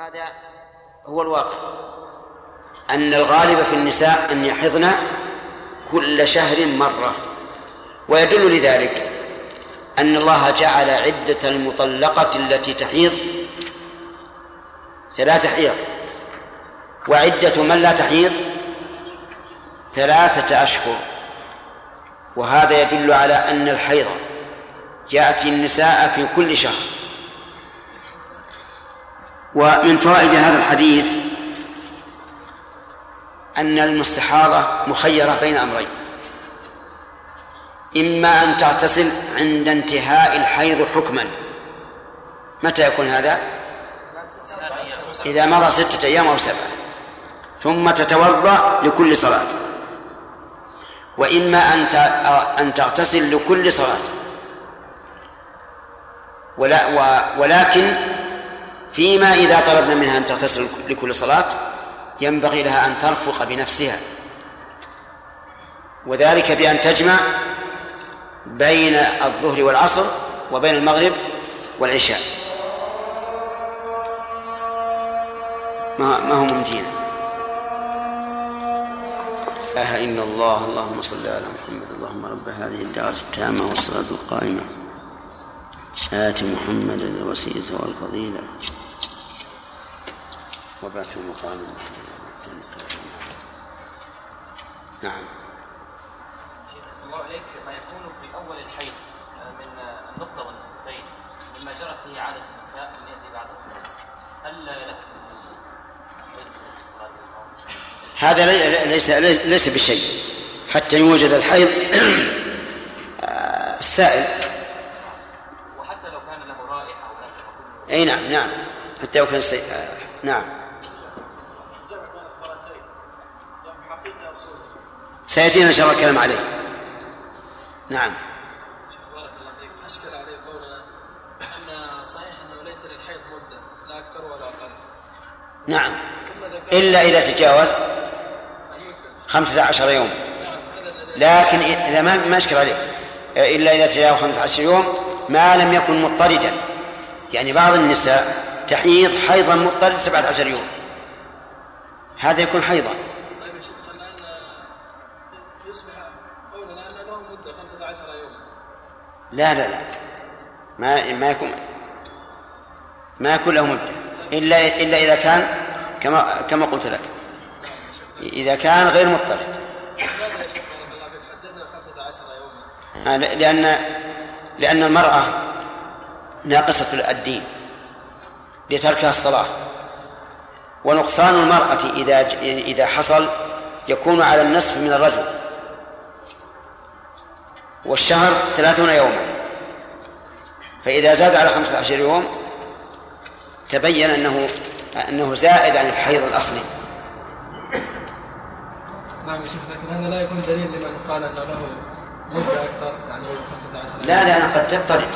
وهذا هو الواقع. أن الغالب في النساء أن يحضن كل شهر مرة. ويدل لذلك أن الله جعل عدة المطلقة التي تحيض ثلاثة حيض. وعدة من لا تحيض ثلاثة أشهر. وهذا يدل على أن الحيض يأتي النساء في كل شهر. ومن فوائد هذا الحديث أن المستحاضة مخيرة بين أمرين. إما أن تغتسل عند انتهاء الحيض حكما. متى يكون هذا؟ إذا مر ستة أيام أو سبعة. ثم تتوضأ لكل صلاة. وإما أن أن تغتسل لكل صلاة. ولا ولكن فيما إذا طلبنا منها أن تغتسل لكل صلاة ينبغي لها أن ترفق بنفسها. وذلك بأن تجمع بين الظهر والعصر وبين المغرب والعشاء. ما هو ممتين لا إلا الله اللهم صل على محمد اللهم رب هذه الدعوة التامة والصلاة القائمة. آت محمد الوسيلة والفضيلة. وبعثه مقام نعم. الله عليك ما يكون في أول الحيض من النقطة والنقطتين مما جرت فيه عادة النساء أن يأتي بعد هل له هذا ليس ليس بشيء. حتى يوجد الحيض السائل. وحتى لو كان له رائحة أو إي نعم نعم. حتى لو كان سي... نعم. سيأتينا إن شاء الله الكلام عليه. نعم. شيخ بارك الله فيك. أشكل عليه قولنا أن صحيح أنه ليس للحيض مدة لا أكثر ولا أقل. نعم. إلا إذا تجاوز خمسة عشر يوم. لكن إذا ما ما أشكل عليه. إلا إذا تجاوز خمسة عشر يوم ما لم يكن مضطردا. يعني بعض النساء تحيض حيضا مضطرد سبعة عشر يوم. هذا يكون حيضا طيب يا شيخ خلى ان يصبح قولنا ان له مده 15 يوما لا لا لا. ما ما يكون ما يكون له مدة إلا إلا إذا كان كما كما قلت لك. إذا كان غير مضطرد. لماذا يا شيخ بارك الله فيك حددنا 15 يوما آه، لأن لأن المرأة ناقصة الدين لتركها الصلاة. ونقصان المرأة إذا إذا حصل يكون على النصف من الرجل. والشهر ثلاثون يوما. فإذا زاد على خمسة عشر يوم تبين أنه أنه زائد عن الحيض الأصلي. نعم شيخ لكن هذا لا يكون دليل لمن قال أن له مدة أكثر يعني 15 لا لأن قد تضطرد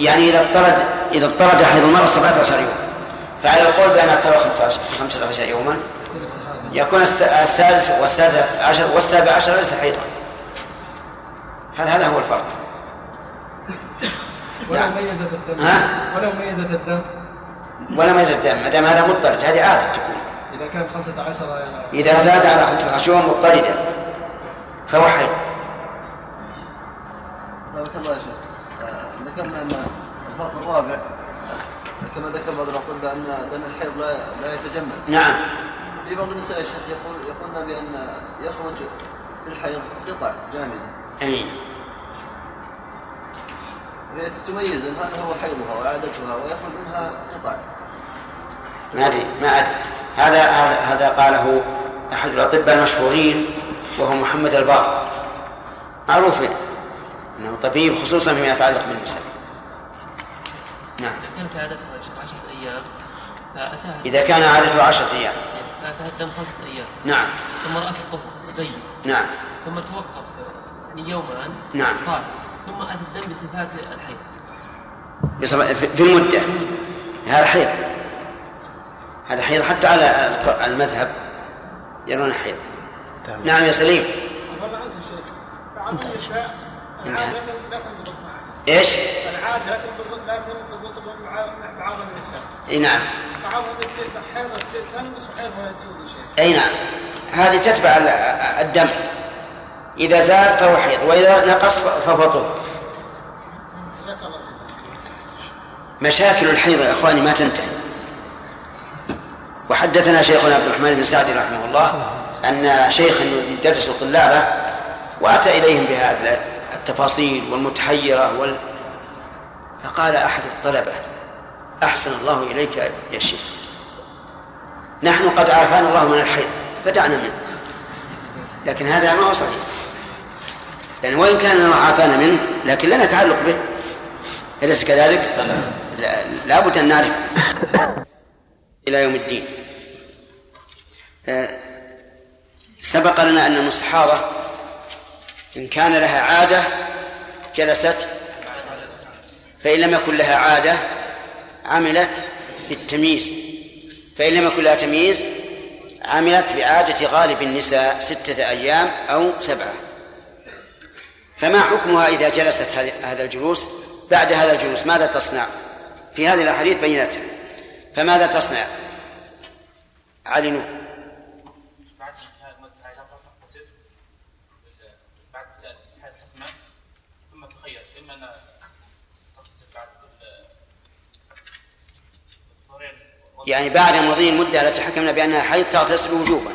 يعني إذا اضطرد إذا اضطرد حيض المرأة 17 يوم. فعلى القول بأنها ترى 15 15 يوما يكون السادس والسادس عشر والسابع عشر ليس حيضا. هذا هذا هو الفرق؟ ولو نعم. ميزت الدم. ها؟ ولو ميزت الدم. ولا ما يزيد الدم. ما دام هذا مضطرد هذه عادة تكون. إذا كان 15 يعني إذا زاد على 15 يوم مضطردا فهو حيض بارك الله يا شيخ آه، ذكرنا أن الفرق الرابع. كما ذكر بعض الاطباء ان دم الحيض لا لا يتجمد نعم. في بعض النساء يا شيخ يقول يقولن بأن يخرج في الحيض قطع جامدة. أي. وهي تميز ان هذا هو حيضها وعادتها ويخرج منها قطع. ما أدري ما أدري. هذا هذا هذا قاله أحد الأطباء المشهورين وهو محمد الباقر. معروف أنه طبيب خصوصا فيما يتعلق بالنساء. نعم. كانت عادتها عشرة أيام. فأتاها إذا كان عادته عشرة أيام. فأتاها الدم خمسة أيام. نعم. ثم رأت الطهر بين. نعم. ثم توقف. يعني يومان نعم. طال ثم أتى الدم بصفات الحيض. في المدة. هذا حيض. هذا حيض حتى على المذهب يرون حيض. نعم يا سليم. والله عندي شيء. بعض النساء انتهى. العادة لا تنضبط معها. إيش؟ العادة لا تنضبط لا تنضبط مع بعض النساء. إي نعم. بعض بعض تصير حيضة تصير تنقص وحيضها تزول يا شيخ أي نعم. هذه تتبع ال- الدم. إذا زاد فهو حيض وإذا نقص فهو طهر مشاكل الحيض يا إخواني ما تنتهي. وحدثنا شيخنا عبد الرحمن بن سعد رحمه الله أن شيخا يدرس الطلابة وأتى إليهم بهذه التفاصيل والمتحيرة وال... فقال أحد الطلبة أحسن الله إليك يا شيخ. نحن قد عافانا الله من الحيض فدعنا منه. لكن هذا ما هو صحيح. يعني وإن كان الله عافانا منه لكن لنا تعلق به. أليس كذلك؟ لا- لابد أن نعرف. إلى يوم الدين. آه، سبق لنا أن المستحاضة إن كان لها عادة جلست فإن لم يكن لها عادة عملت بالتمييز. فإن لم يكن لها تمييز عملت بعادة غالب النساء ستة أيام أو سبعة. فما حكمها إذا جلست هذا الجلوس بعد هذا الجلوس؟ ماذا تصنع؟ في هذه الأحاديث بينتها فماذا تصنع؟ الظهرين يعني بعد مضي المدة التي حكمنا بأنها حيض تغتسل وجوبا.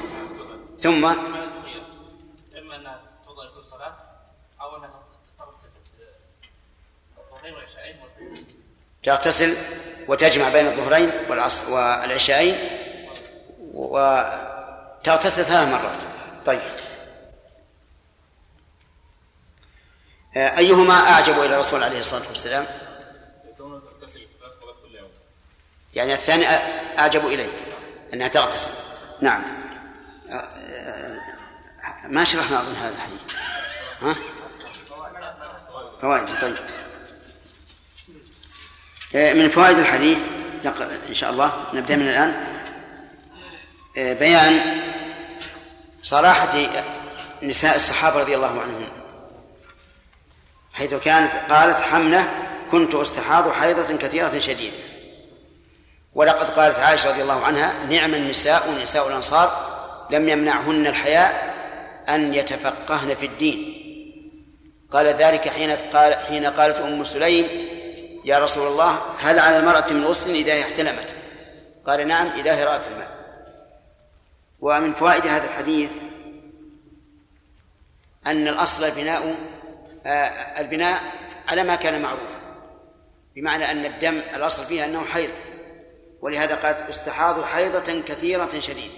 ثم ما تخير إما أن توضأ لكل صلاة أو أنها تغتسل الظهرين والعشاءين والفجر تغتسل وتجمع بين الظهرين والعشاءين وتغتسل ثلاث مرات. طيب. آه، أيهما أعجب إلى الرسول عليه الصلاة والسلام؟ يعني الثاني أعجب إليه أنها تغتسل. نعم. آه، آه، ما شرحنا أظن هذا الحديث؟ ها؟ فوائد طيب. من فوائد الحديث إن شاء الله نبدأ من الآن. آه، بيان صراحة نساء الصحابة رضي الله عنهم حيث كانت قالت حمنة كنت أستحاض حيضة كثيرة شديدة. ولقد قالت عائشة رضي الله عنها نعم النساء نساء الأنصار لم يمنعهن الحياء أن يتفقهن في الدين. قال ذلك حين قال حين قالت أم سليم يا رسول الله هل على المرأة من غسل إذا احتلمت؟ قال نعم إذا رأت الماء. ومن فوائد هذا الحديث أن الأصل البناء آه، البناء على ما كان معروفا بمعنى أن الدم الأصل فيها أنه حيض ولهذا قالت استحاض حيضة كثيرة شديدة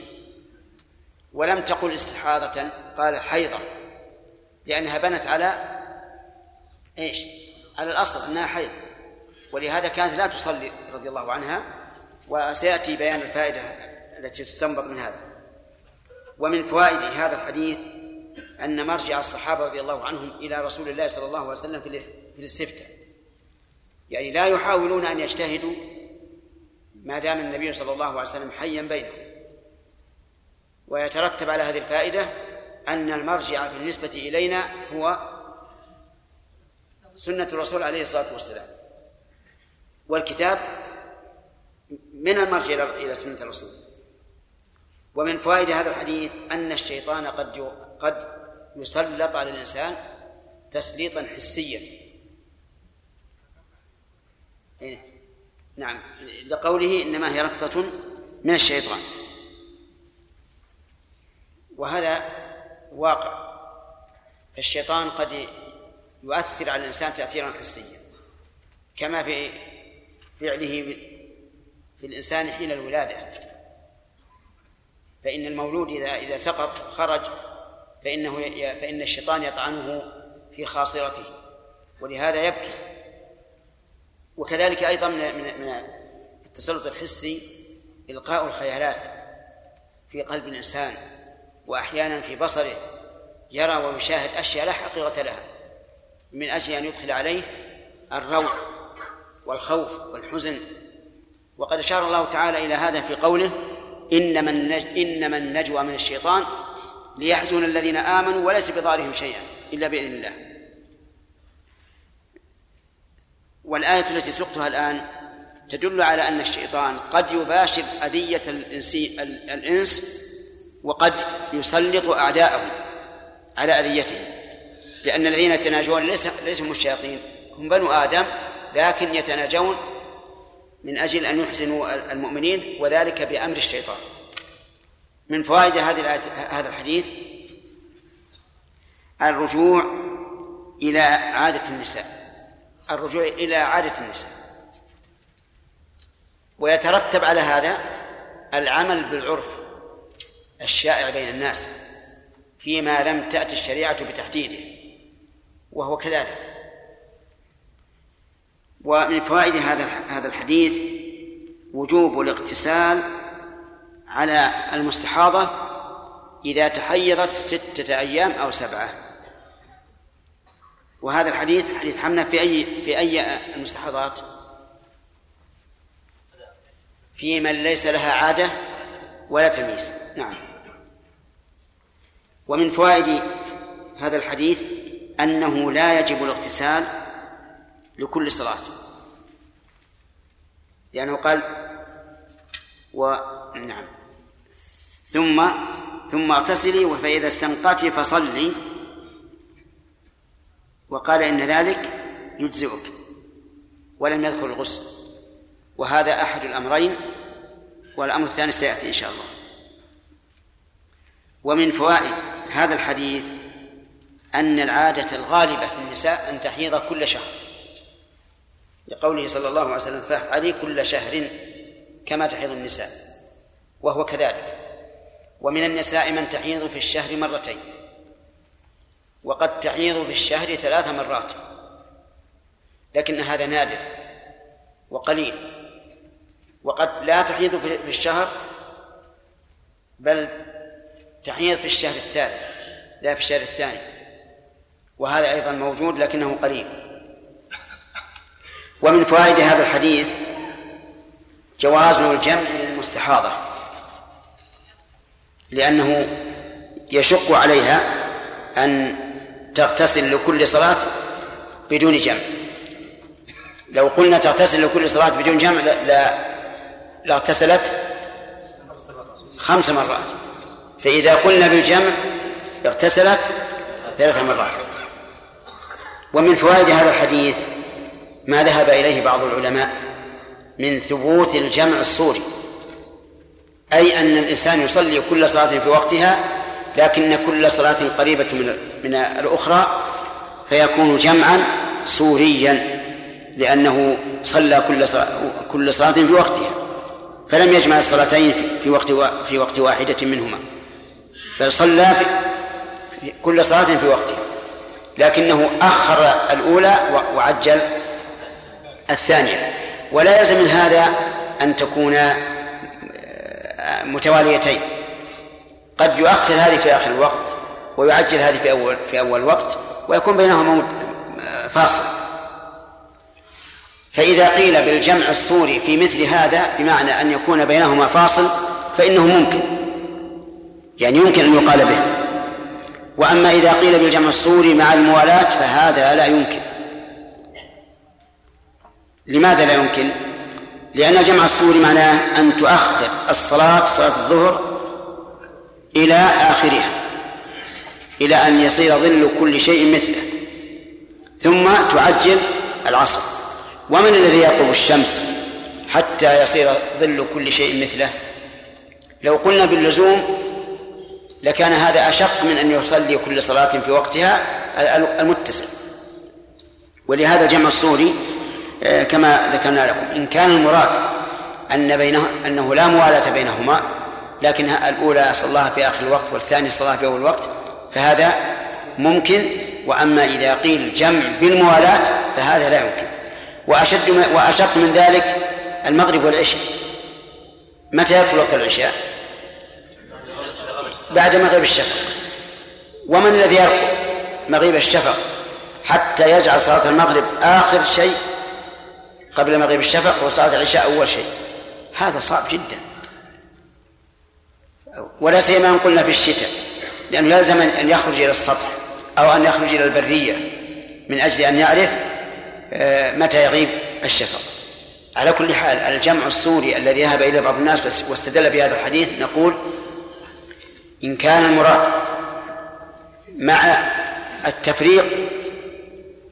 ولم تقل استحاضة قال حيضة لأنها بنت على إيش؟ على الأصل أنها حيض. ولهذا كانت لا تصلي رضي الله عنها وسيأتي بيان الفائدة التي تستنبط من هذا. ومن فوائد هذا الحديث أن مرجع الصحابة رضي الله عنهم إلى رسول الله صلى الله عليه وسلم في الاستفتاء. يعني لا يحاولون أن يجتهدوا ما دام النبي صلى الله عليه وسلم حيا بينهم. ويترتب على هذه الفائدة أن المرجع بالنسبة إلينا هو سنة الرسول عليه الصلاة والسلام. والكتاب من المرجع إلى سنة الرسول. ومن فوائد هذا الحديث أن الشيطان قد قد يسلط على الإنسان تسليطا حسيا. إيه. نعم. لقوله إنما هي ركضة من الشيطان. وهذا واقع. فالشيطان قد يؤثر على الإنسان تأثيرا حسيا. كما في فعله في الإنسان حين الولادة. فإن المولود إذا إذا سقط خرج فإنه فإن الشيطان يطعنه في خاصرته ولهذا يبكي. وكذلك أيضا من من التسلط الحسي إلقاء الخيالات في قلب الإنسان وأحيانا في بصره يرى ويشاهد أشياء لا حقيقة لها من أجل أن يدخل عليه الروع والخوف والحزن. وقد أشار الله تعالى إلى هذا في قوله إنما النج... إنما النجوى من الشيطان ليحزن الذين آمنوا وليس بضارهم شيئا إلا بإذن الله. والآية التي سقتها الآن تدل على أن الشيطان قد يباشر أذية الإنس وقد يسلط أعداءه على أذيتهم. لأن الذين يتناجون ليس ليس هم الشياطين هم بنو آدم لكن يتناجون من أجل أن يحزنوا المؤمنين وذلك بأمر الشيطان. من فوائد هذه هذا الحديث الرجوع إلى عادة النساء. الرجوع إلى عادة النساء. ويترتب على هذا العمل بالعرف الشائع بين الناس فيما لم تأتي الشريعة بتحديده وهو كذلك. ومن فوائد هذا هذا الحديث وجوب الاغتسال على المستحاضة إذا تحيضت ستة أيام أو سبعة. وهذا الحديث حديث حمنا في أي في أي المستحاضات؟ في من ليس لها عادة ولا تمييز. نعم. ومن فوائد هذا الحديث أنه لا يجب الاغتسال لكل صلاة. لأنه قال و نعم. ثم ثم اغتسلي فإذا استنقعت فصلي. وقال إن ذلك يجزئك. ولم يذكر الغسل. وهذا أحد الأمرين والأمر الثاني سيأتي إن شاء الله. ومن فوائد هذا الحديث أن العادة الغالبة في النساء أن تحيض كل شهر. لقوله صلى الله عليه وسلم فافعلي كل شهر كما تحيض النساء. وهو كذلك. ومن النساء من تحيض في الشهر مرتين وقد تحيض في الشهر ثلاث مرات. لكن هذا نادر وقليل. وقد لا تحيض في الشهر بل تحيض في الشهر الثالث لا في الشهر الثاني. وهذا أيضا موجود لكنه قليل. ومن فوائد هذا الحديث جواز الجمع للمستحاضة لأنه يشق عليها أن تغتسل لكل صلاة بدون جمع. لو قلنا تغتسل لكل صلاة بدون جمع لا لاغتسلت خمس مرات. فإذا قلنا بالجمع اغتسلت ثلاث مرات. ومن فوائد هذا الحديث ما ذهب إليه بعض العلماء من ثبوت الجمع الصوري أي أن الإنسان يصلي كل صلاة في وقتها لكن كل صلاة قريبة من من الأخرى فيكون جمعا سوريا لأنه صلى كل صلاة كل صلاة في وقتها فلم يجمع الصلاتين في وقت في وقت واحدة منهما بل صلى في كل صلاة في وقتها لكنه أخر الأولى وعجل الثانية. ولا يلزم من هذا أن تكون آه، متواليتين. قد يؤخر هذه في آخر الوقت ويعجل هذه في أول في أول وقت ويكون بينهما آه، فاصل. فإذا قيل بالجمع الصوري في مثل هذا بمعنى أن يكون بينهما فاصل فإنه ممكن. يعني يمكن أن يقال به. وأما إذا قيل بالجمع الصوري مع الموالاة فهذا لا يمكن. لماذا لا يمكن؟ لأن الجمع الصوري معناه أن تؤخر الصلاة صلاة الظهر إلى آخرها إلى أن يصير ظل كل شيء مثله ثم تعجل العصر. ومن الذي يقرب الشمس حتى يصير ظل كل شيء مثله؟ لو قلنا باللزوم لكان هذا أشق من أن يصلي كل صلاة في وقتها المتسع. ولهذا جمع الصوري كما ذكرنا لكم. إن كان المراد أن بينه أنه لا موالاة بينهما لكن الأولى صلاها في آخر الوقت والثانية صلاها في أول الوقت فهذا ممكن. وأما إذا قيل جمع بالموالاة فهذا لا يمكن. وأشد وأشق من ذلك المغرب والعشاء. متى يدخل وقت العشاء؟ بعد مغيب الشفق. ومن الذي يرقب مغيب الشفق. حتى يجعل صلاة المغرب آخر شيء قبل مغيب الشفق وصلاة العشاء أول شيء. هذا صعب جدا. ولا سيما أن قلنا في الشتاء لأنه يلزم أن يخرج إلى السطح أو أن يخرج إلى البرية من أجل أن يعرف آه، متى يغيب الشفق. على كل حال الجمع الصوري الذي ذهب إلى بعض الناس واستدل بهذا الحديث نقول إن كان المراد مع التفريق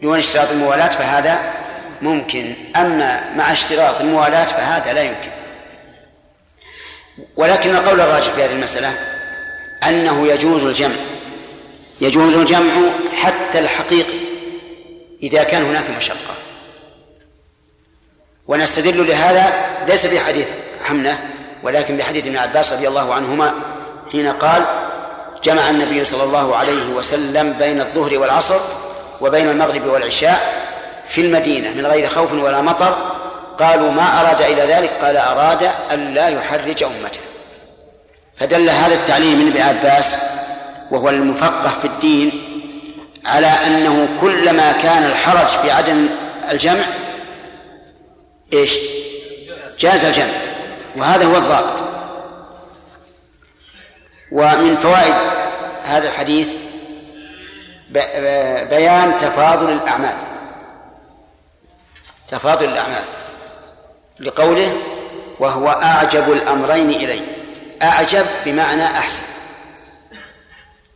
دون اشتراط الموالاة فهذا ممكن. أما مع اشتراط الموالاة فهذا لا يمكن. ولكن القول الراجح في هذه المسألة أنه يجوز الجمع. يجوز الجمع حتى الحقيقي إذا كان هناك مشقة. ونستدل لهذا ليس في حديث حمنة ولكن بحديث ابن عباس رضي الله عنهما حين قال جمع النبي صلى الله عليه وسلم بين الظهر والعصر وبين المغرب والعشاء في المدينة من غير خوف ولا مطر. قالوا ما أراد إلى ذلك؟ قال أراد أن لا يحرج أمته. فدل هذا التعليم من ابن عباس وهو المفقه في الدين على أنه كلما كان الحرج في عدم الجمع إيش؟ جاز الجمع. وهذا هو الضابط. ومن فوائد هذا الحديث بيان تفاضل الأعمال. تفاضل الأعمال لقوله وهو أعجب الأمرين إلي. أعجب بمعنى أحسن.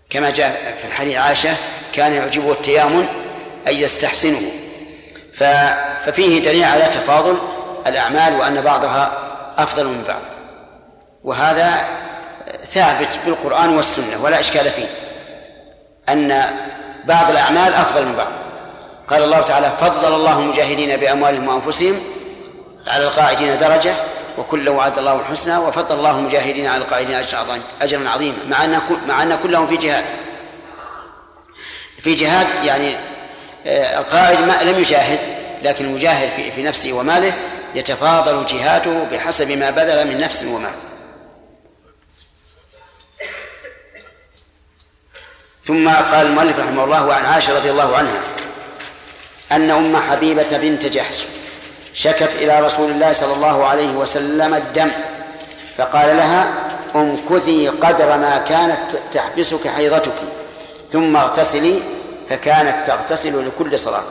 كما جاء في الحديث عائشة كان يعجبه التيامن أي يستحسنه. ففيه دليل على تفاضل الأعمال وأن بعضها أفضل من بعض. وهذا ثابت بالقرآن والسنة ولا إشكال فيه أن بعض الأعمال أفضل من بعض. قال الله تعالى فضل الله المجاهدين بأموالهم وأنفسهم على القاعدين درجة وكل وعد الله الحسنى وفضل الله المجاهدين على القاعدين أجرا عظيما. مع أن مع أن كلهم في جهاد. في جهاد يعني آه، القائد ما لم يجاهد لكن المجاهد في, في نفسه وماله يتفاضل جهاده بحسب ما بذل من نفس ومال. ثم قال المؤلف رحمه الله وعن عائشة رضي الله عنها أن أم حبيبة بنت جحش شكت إلى رسول الله صلى الله عليه وسلم الدم فقال لها امكثي قدر ما كانت تحبسك حيضتك ثم اغتسلي فكانت تغتسل لكل صلاة.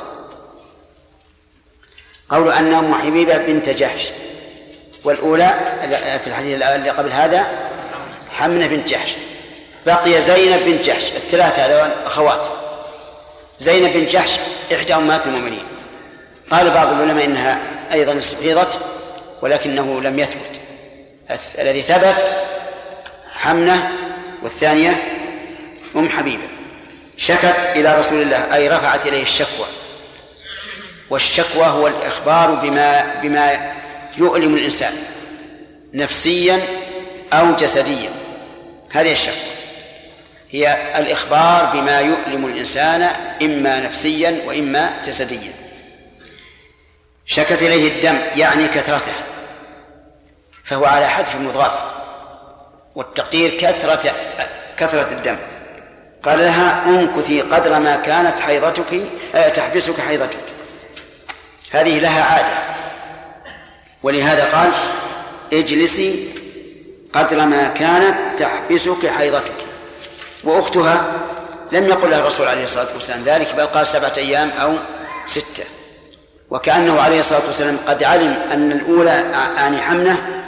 قول أن أم حبيبة بنت جحش والأولى في الحديث اللي قبل هذا حمنة بنت جحش بقي زينب بنت جحش الثلاثة هذول أخوات. زينب بنت جحش إحدى أمهات المؤمنين. قال بعض العلماء إنها أيضا استفيضت ولكنه لم يثبت. الذي ثبت حمنة والثانية أم حبيبة. شكت إلى رسول الله أي رفعت إليه الشكوى. والشكوى هو الإخبار بما بما يؤلم الإنسان نفسيا أو جسديا. هذه الشكوى. هي الإخبار بما يؤلم الإنسان إما نفسيا وإما جسديا. شكت إليه الدم يعني كثرته فهو على حذف المضاف والتقدير كثرة كثرة الدم. قال لها امكثي قدر ما كانت حيضتك آه، تحبسك حيضتك. هذه لها عادة. ولهذا قال اجلسي قدر ما كانت تحبسك حيضتك. وأختها لم يقل لها الرسول عليه الصلاة والسلام ذلك بل قال سبعة أيام أو ستة. وكأنه عليه الصلاة والسلام قد علم أن الأولى آني حمنة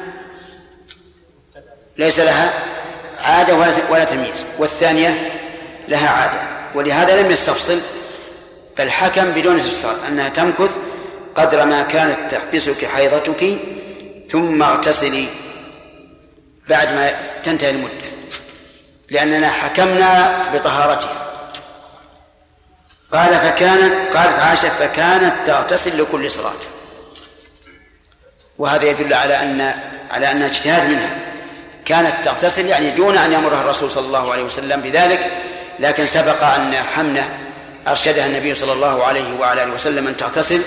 ليس لها عادة ولا ولا تمييز والثانية لها عادة ولهذا لم يستفصل بل حكم بدون استفصال أنها تمكث قدر ما كانت تحبسك حيضتك ثم اغتسلي بعد ما تنتهي المدة. لأننا حكمنا بطهارتها. قال فكانت قالت عائشة فكانت تغتسل لكل صلاة. وهذا يدل على أن على أن اجتهاد منها. كانت تغتسل يعني دون أن يأمرها الرسول صلى الله عليه وسلم بذلك لكن سبق أن حمنة أرشدها النبي صلى الله عليه وعلى آله وسلم أن تغتسل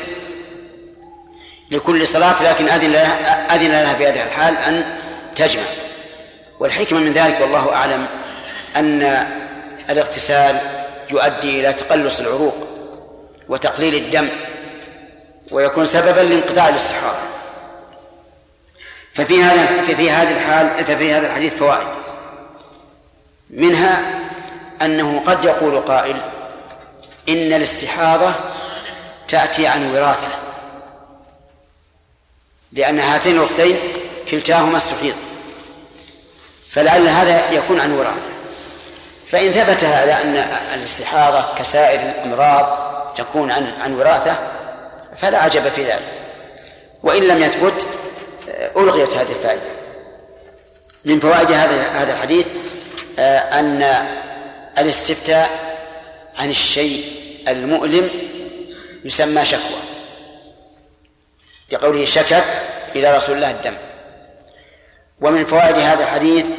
لكل صلاة لكن أذن لها أذن لها في هذه الحال أن تجمع. والحكمة من ذلك والله أعلم أن الاغتسال يؤدي إلى تقلص العروق وتقليل الدم ويكون سببا لانقطاع الاستحاضة. ففي هذا ففي هذه الحال ففي هذا الحديث فوائد. منها أنه قد يقول قائل إن الاستحاضة تأتي عن وراثة لأن هاتين الأختين كلتاهما استحيض فلعل هذا يكون عن وراثة. فإن ثبت هذا أن الاستحاضة كسائر الأمراض تكون عن عن وراثة فلا عجب في ذلك. وإن لم يثبت ألغيت هذه الفائدة. من فوائد هذا هذا الحديث آه، أن الاستفتاء عن الشيء المؤلم يسمى شكوى. لقوله شكت إلى رسول الله الدم. ومن فوائد هذا الحديث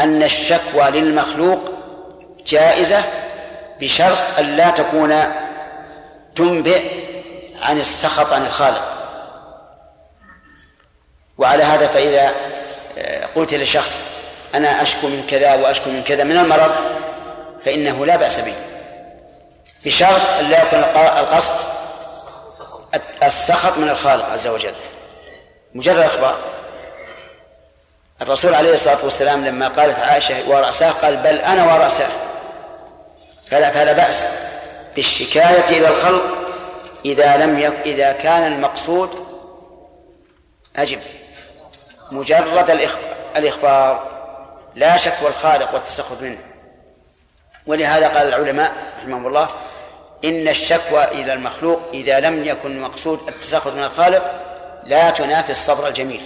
أن الشكوى للمخلوق جائزة بشرط أن لا تكون تنبئ عن السخط عن الخالق. وعلى هذا فإذا آه، قلت لشخص أنا أشكو من كذا وأشكو من كذا من المرض فإنه لا بأس به. بشرط أن لا يكون القصد السخط من الخالق عز وجل. مجرد أخبار. الرسول عليه الصلاة والسلام لما قالت عائشة ورأساه قال بل أنا ورأساه. فلا فلا بأس بالشكاية إلى الخلق إذا لم يك إذا كان المقصود أجب مجرد الإخبار لا شكوى الخالق والتسخط منه. ولهذا قال العلماء رحمهم الله إن الشكوى إلى المخلوق إذا لم يكن مقصود التسخط من الخالق لا تنافي الصبر الجميل.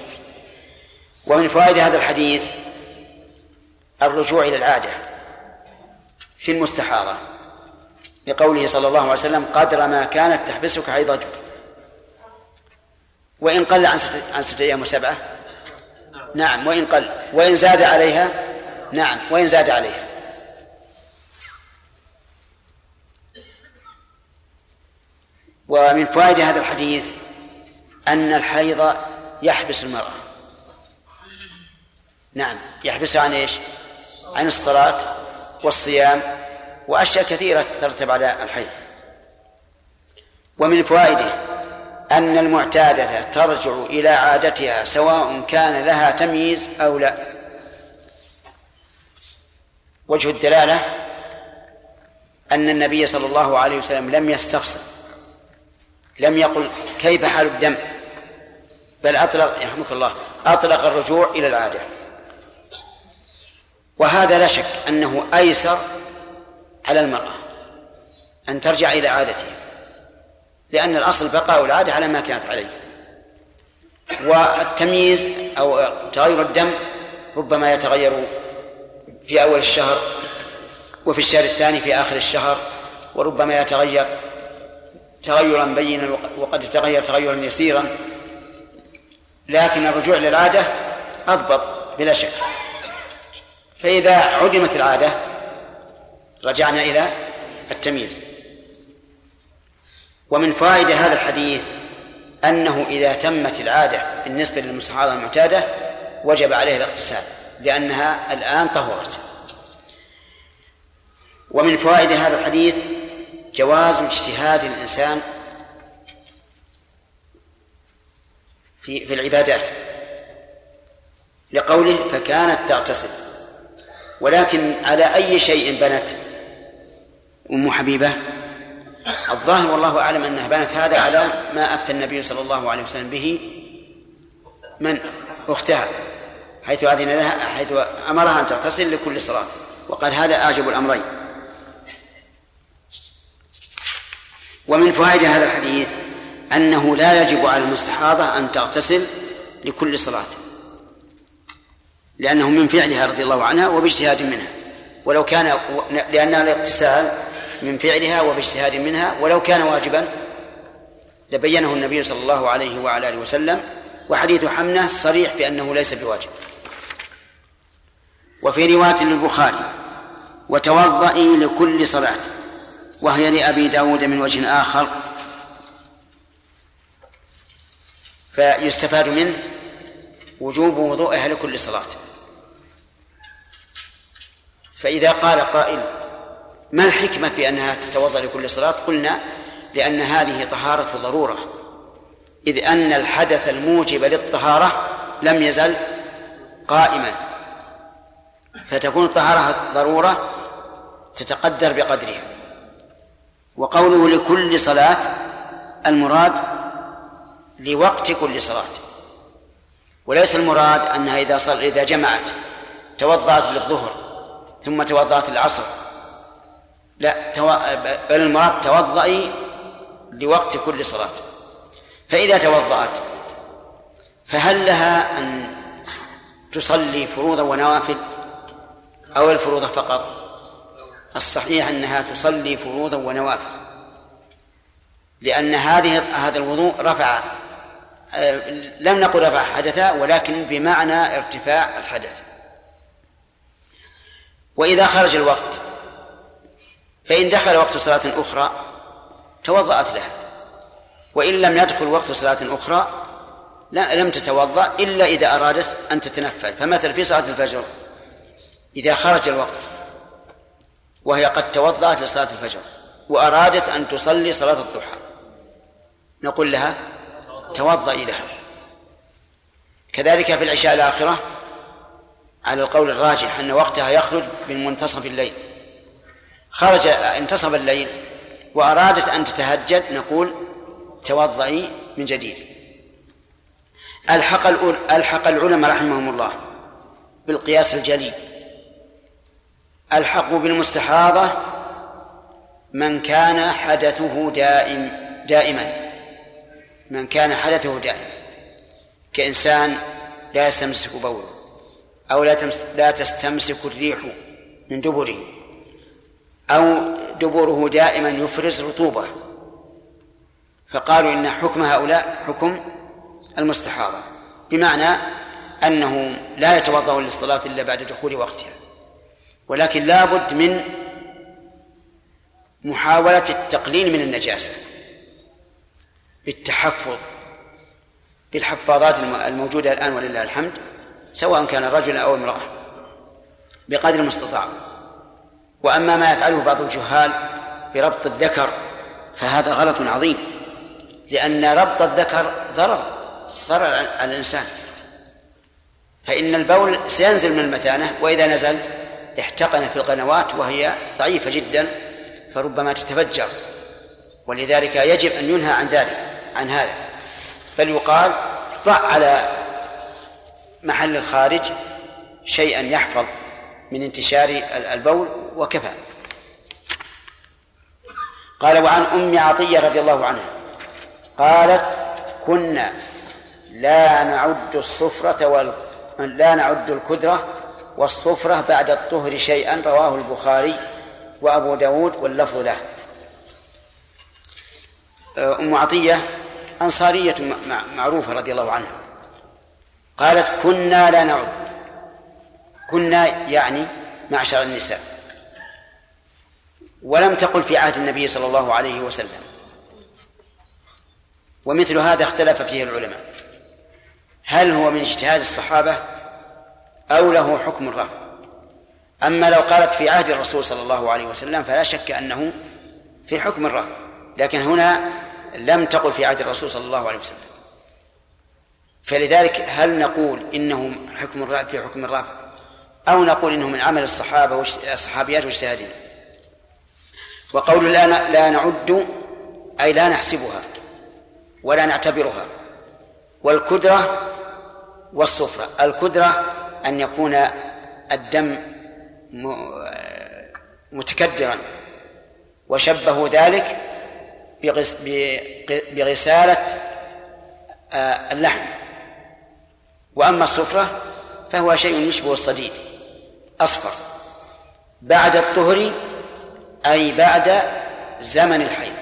ومن فوائد هذا الحديث الرجوع إلى العادة. في المستحاضة لقوله صلى الله عليه وسلم قدر ما كانت تحبسك حيضتك وإن قل عن ستة, عن ستة أيام وسبعة؟ نعم. وإن قل. وإن زاد عليها؟ نعم. وإن زاد عليها. ومن فوائد هذا الحديث أن الحيض يحبس المرأة. نعم. يحبسها عن إيش؟ عن الصلاة. والصيام وأشياء كثيرة تترتب على الحيض. ومن فوائده أن المعتادة ترجع إلى عادتها سواء كان لها تمييز أو لا. وجه الدلالة أن النبي صلى الله عليه وسلم لم يستفصل لم يقل كيف حال الدم بل أطلق يرحمك الله أطلق الرجوع إلى العادة. وهذا لا شك أنه أيسر على المرأة أن ترجع إلى عادتها لأن الأصل بقاء العادة على ما كانت عليه. والتمييز أو تغير الدم ربما يتغير في أول الشهر وفي الشهر الثاني في آخر الشهر وربما يتغير تغيرا بينا وقد يتغير تغيرا يسيرا. لكن الرجوع للعادة أضبط بلا شك. فإذا عدمت العادة رجعنا إلى التمييز. ومن فوائد هذا الحديث أنه إذا تمت العادة بالنسبة للمستحاضة المعتادة وجب عليه الاغتسال لأنها الآن طهرت. ومن فوائد هذا الحديث جواز اجتهاد الإنسان في في العبادات. لقوله فكانت تغتسل. ولكن على أي شيء بنت أم حبيبة؟ الظاهر والله أعلم أنها بنت هذا على ما أفتى النبي صلى الله عليه وسلم به من؟ أختها حيث أذن لها حيث أمرها أن تغتسل لكل صلاة وقال هذا أعجب الأمرين. ومن فوائد هذا الحديث أنه لا يجب على المستحاضة أن تغتسل لكل صلاة. لأنه من فعلها رضي الله عنها وباجتهاد منها. ولو كان لأن الاغتسال من فعلها وباجتهاد منها ولو كان واجبا لبينه النبي صلى الله عليه وعلى آله وسلم وحديث حمنة صريح انه ليس بواجب. وفي رواية للبخاري وتوضئي لكل صلاة وهي لأبي داود من وجه آخر فيستفاد منه وجوب وضوئها لكل صلاة. فإذا قال قائل ما الحكمة في أنها تتوضأ لكل صلاة؟ قلنا لأن هذه طهارة ضرورة. إذ أن الحدث الموجب للطهارة لم يزل قائما. فتكون الطهارة ضرورة تتقدر بقدرها. وقوله لكل صلاة المراد لوقت كل صلاة. وليس المراد أنها إذا صل إذا جمعت توضأت للظهر ثم توضأت للعصر لا تو... بل المراد توضئي لوقت كل صلاة. فإذا توضأت فهل لها أن تصلي فروضا ونوافل أو الفروض فقط؟ الصحيح أنها تصلي فروضا ونوافل لأن هذه هذا الوضوء رفع آه، لم نقل رفع حدثا ولكن بمعنى ارتفاع الحدث. وإذا خرج الوقت فإن دخل وقت صلاة أخرى توضأت لها. وإن لم يدخل وقت صلاة أخرى لا لم تتوضأ إلا إذا أرادت أن تتنفل. فمثل في صلاة الفجر إذا خرج الوقت وهي قد توضأت لصلاة الفجر وأرادت أن تصلي صلاة الضحى نقول لها توضئي لها. كذلك في العشاء الآخرة على القول الراجح أن وقتها يخرج من منتصف الليل. خرج انتصف الليل وأرادت أن تتهجد نقول توضئي من جديد. ألحق ألحق العلماء رحمهم الله بالقياس الجلي ألحقوا بالمستحاضة من كان حدثه دائم دائما. من كان حدثه دائما. كإنسان لا يستمسك بوله. أو لا لا تستمسك الريح من دبره أو دبره دائما يفرز رطوبة. فقالوا إن حكم هؤلاء حكم المستحاضة بمعنى أنه لا يتوضأ للصلاة إلا بعد دخول وقتها. ولكن لا بد من محاولة التقليل من النجاسة بالتحفظ بالحفاظات الموجودة الآن ولله الحمد. سواء كان رجلا أو امرأة بقدر المستطاع. وأما ما يفعله بعض الجهال بربط الذكر فهذا غلط عظيم لأن ربط الذكر ضرر ضرر على الإنسان. فإن البول سينزل من المتانة وإذا نزل احتقن في القنوات وهي ضعيفة جدا فربما تتفجر. ولذلك يجب أن ينهى عن ذلك عن هذا. بل يقال ضع على محل الخارج شيئا يحفظ من انتشار البول وكفى. قال وعن أم عطية رضي الله عنها قالت كنا لا نعد الصفرة وال... لا نعد الكدرة والصفرة بعد الطهر شيئا رواه البخاري وأبو داود واللفظ له. أم عطية أنصارية معروفة رضي الله عنها. قالت كنا لا نعد. كنا يعني معشر النساء. ولم تقل في عهد النبي صلى الله عليه وسلم. ومثل هذا اختلف فيه العلماء. هل هو من اجتهاد الصحابة أو له حكم الرفع أما لو قالت في عهد الرسول صلى الله عليه وسلم فلا شك أنه في حكم الرفع لكن هنا لم تقل في عهد الرسول صلى الله عليه وسلم. فلذلك هل نقول انه حكم الرفع في حكم الرفع أو نقول انه من عمل الصحابة والصحابيات واجتهادهم؟ وقول لا لا نعد أي لا نحسبها ولا نعتبرها. والكدرة والصفرة. الكدرة أن يكون الدم متكدرا. وشبهوا ذلك بغسالة آه، اللحم. وأما الصفرة فهو شيء يشبه الصديد أصفر. بعد الطهر أي بعد زمن الحيض.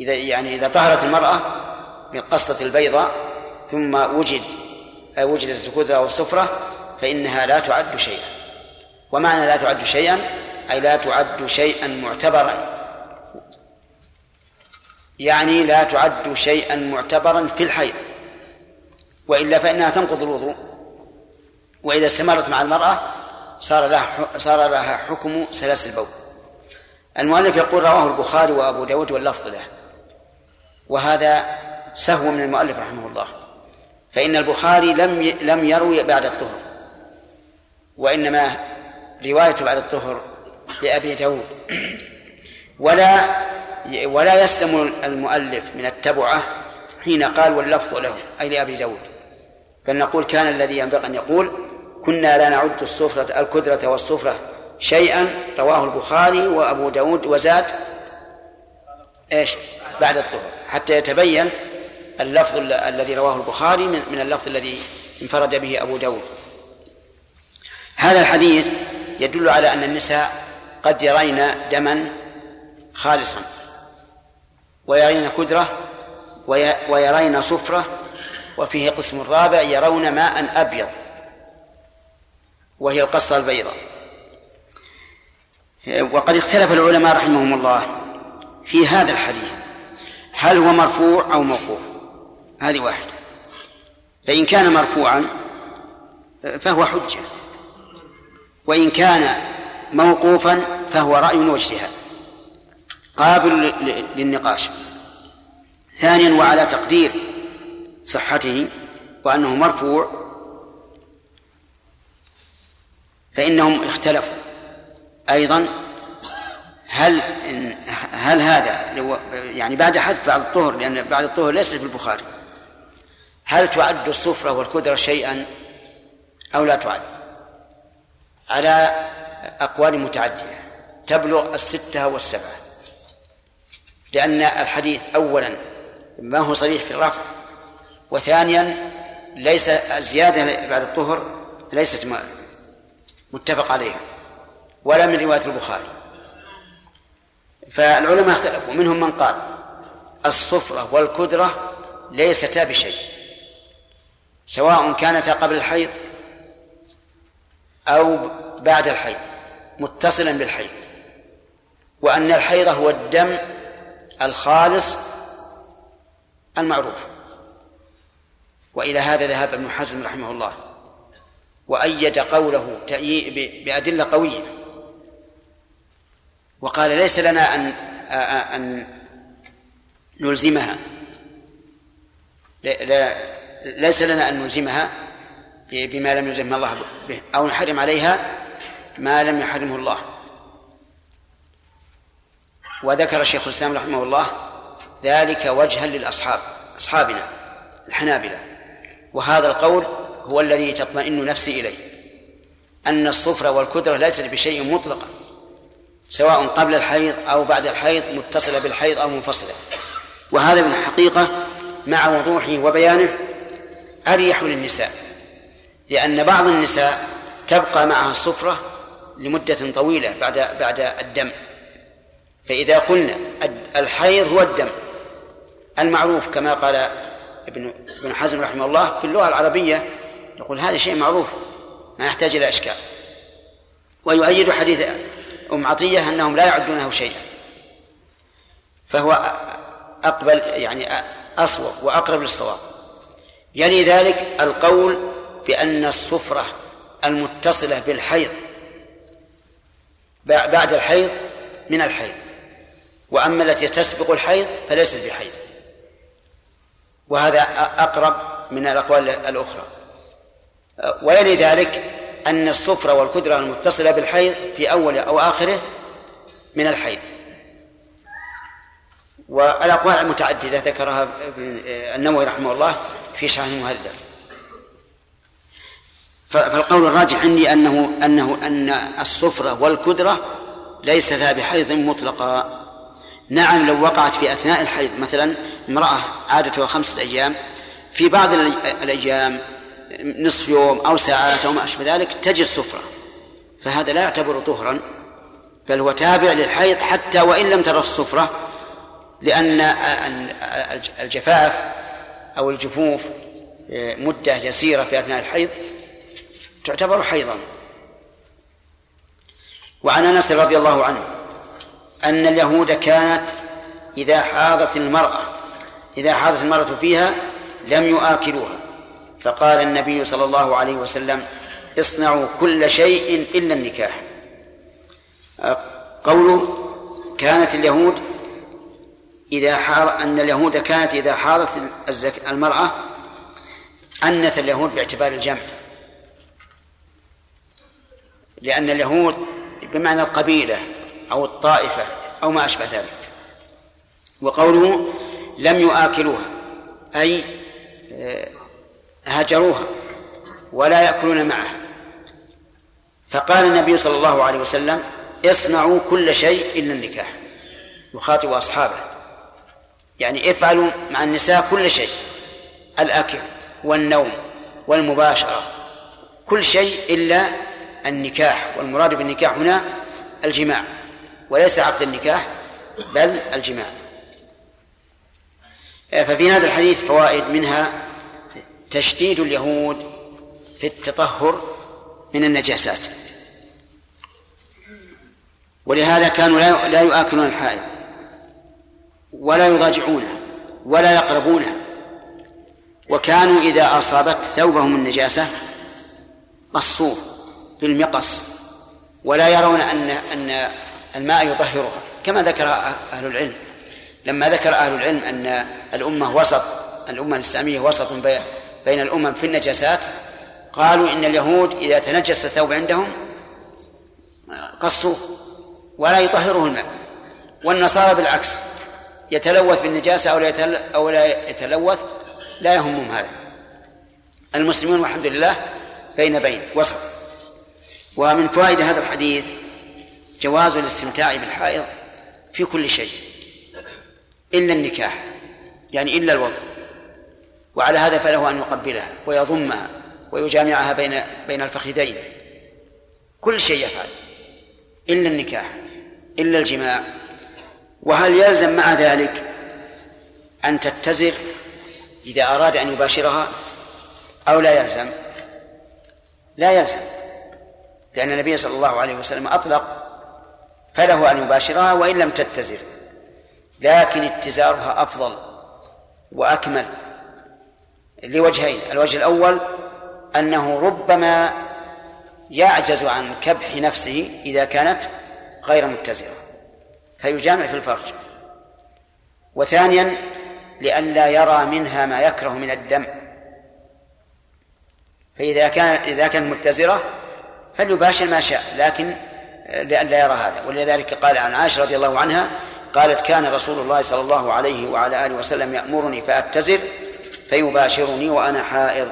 إذا يعني إذا طهرت المرأة بالقصة البيضاء ثم وجد وجدت الكدرة أو السفرة فإنها لا تعد شيئا. ومعنى لا تعد شيئا أي لا تعد شيئا معتبرا. يعني لا تعد شيئا معتبرا في الحيض. وإلا فإنها تنقض الوضوء. وإذا استمرت مع المرأة صار لها صار لها حكم سلاسل البول. المؤلف يقول رواه البخاري وأبو داود واللفظ له. وهذا سهو من المؤلف رحمه الله. فإن البخاري لم لم يروي بعد الطهر. وإنما روايته بعد الطهر لأبي داود. ولا ولا يسلم المؤلف من التبعة حين قال واللفظ له أي لأبي داود. بل نقول كان الذي ينبغي أن يقول كنا لا نعد السفرة الكدرة والسفرة شيئا رواه البخاري وأبو داود وزاد. إيش؟ بعد الظهر. حتى يتبين اللفظ الذي رواه البخاري من اللفظ الذي انفرد به أبو داود. هذا الحديث يدل على أن النساء قد يرين دما خالصا ويرين كدرة ويرين صفرة وفيه قسم رابع يرون ماء أبيض وهي القصة البيضاء. وقد اختلف العلماء رحمهم الله في هذا الحديث هل هو مرفوع أو موقوف هذه واحدة. فإن كان مرفوعا فهو حجة وإن كان موقوفا فهو رأي واجتهاد قابل للنقاش. ثانيا وعلى تقدير صحته وأنه مرفوع فإنهم اختلفوا. أيضا هل هل هذا يعني بعد حذف بعد الطهر لأن بعد الطهر ليس في البخاري. هل تعد الصفرة والكدرة شيئا أو لا تعد؟ على أقوال متعددة. تبلغ الستة والسبعة. لأن الحديث أولا ما هو صريح في الرفع وثانيا ليس الزيادة بعد الطهر ليست متفق عليها ولا من رواية البخاري. فالعلماء اختلفوا. منهم من قال الصفرة والكدرة ليستا بشيء سواء كانتا قبل الحيض أو بعد الحيض متصلا بالحيض. وأن الحيض هو الدم الخالص المعروف. وإلى هذا ذهب ابن حزم رحمه الله وأيد قوله بأدلة قوية. وقال ليس لنا أن أن نلزمها. ليس لنا أن نلزمها بما لم يلزمها الله به. أو نحرم عليها ما لم يحرمه الله. وذكر شيخ الإسلام رحمه الله ذلك وجها للأصحاب أصحابنا الحنابلة. وهذا القول هو الذي تطمئن نفسي إليه أن الصفر والكدرة ليست بشيء مطلقا سواء قبل الحيض أو بعد الحيض متصلة بالحيض أو منفصلة. وهذا من الحقيقة مع وضوحه وبيانه أريح للنساء لأن بعض النساء تبقى معها الصفرة لمدة طويلة بعد بعد الدم. فإذا قلنا الحيض هو الدم المعروف كما قال ابن ابن حزم رحمه الله في اللغة العربية يقول هذا شيء معروف ما يحتاج إلى إشكال. ويؤيد حديث أم عطية أنهم لا يعدونه شيئا. فهو أقبل يعني أصوب وأقرب للصواب. يلي ذلك القول بأن الصفرة المتصلة بالحيض بعد الحيض من الحيض وأما التي تسبق الحيض فليست بحيض. وهذا أقرب من الأقوال الأخرى. ويلي ذلك أن الصفرة والكدرة المتصلة بالحيض في أول أو آخره من الحيض. والأقوال المتعددة ذكرها النووي رحمه الله في شرح المهذب. فالقول الراجح عندي أنه أنه أن الصفرة والكدرة ليستا بحيض مطلقا. نعم لو وقعت في أثناء الحيض مثلا امرأة عادتها خمسة أيام في بعض الأيام نصف يوم أو ساعات أو ما أشبه ذلك تجد صفرة فهذا لا يعتبر طهرا بل هو تابع للحيض حتى وإن لم ترى الصفرة لأن الجفاف أو الجفوف مدة يسيرة في أثناء الحيض تعتبر حيضا. وعن أنس رضي الله عنه أن اليهود كانت إذا حاضت المرأة إذا حاضت المرأة فيها لم يؤاكلوها. فقال النبي صلى الله عليه وسلم اصنعوا كل شيء إلا النكاح. قوله كانت اليهود إذا حاض أن اليهود كانت إذا حاضت المرأة أنث اليهود باعتبار الجمع. لأن اليهود بمعنى القبيلة أو الطائفة أو ما أشبه ذلك. وقوله لم يؤاكلوها أي هجروها ولا يأكلون معها. فقال النبي صلى الله عليه وسلم اصنعوا كل شيء إلا النكاح. يخاطب أصحابه. يعني افعلوا مع النساء كل شيء الأكل والنوم والمباشرة كل شيء إلا النكاح. والمراد بالنكاح هنا الجماع. وليس عقد النكاح بل الجماع. ففي هذا الحديث فوائد منها تشديد اليهود في التطهر من النجاسات. ولهذا كانوا لا يؤكلون الحائض ولا يضاجعونها ولا يقربونها. وكانوا إذا أصابت ثوبهم النجاسة قصوه بالمقص ولا يرون أن أن الماء يطهرها كما ذكر أهل العلم. لما ذكر أهل العلم أن الأمة وسط الأمة الإسلامية وسط بين الأمم في النجاسات قالوا إن اليهود إذا تنجس الثوب عندهم قصوه ولا يطهره الماء. والنصارى بالعكس يتلوث بالنجاسة أو لا أو لا يتلوث لا يهمهم هذا. المسلمون والحمد لله بين بين وسط. ومن فوائد هذا الحديث جواز الاستمتاع بالحائض في كل شيء إلا النكاح يعني إلا الوضع وعلى هذا فله أن يقبلها ويضمها ويجامعها بين بين الفخذين. كل شيء يفعل إلا النكاح إلا الجماع. وهل يلزم مع ذلك أن تتزر إذا أراد أن يباشرها؟ أو لا يلزم؟ لا يلزم لأن النبي صلى الله عليه وسلم أطلق فله أن يباشرها وإن لم تتزر. لكن اتزارها أفضل وأكمل لوجهين. الوجه الأول أنه ربما يعجز عن كبح نفسه إذا كانت غير متزرة فيجامع في الفرج. وثانيا لئلا يرى منها ما يكره من الدم. فإذا كان إذا كانت متزرة فليباشر ما شاء لكن لئلا يرى هذا. ولذلك قال عن عائشة رضي الله عنها قالت كان رسول الله صلى الله عليه وعلى آله وسلم يأمرني فأتزر فيباشرني وأنا حائض.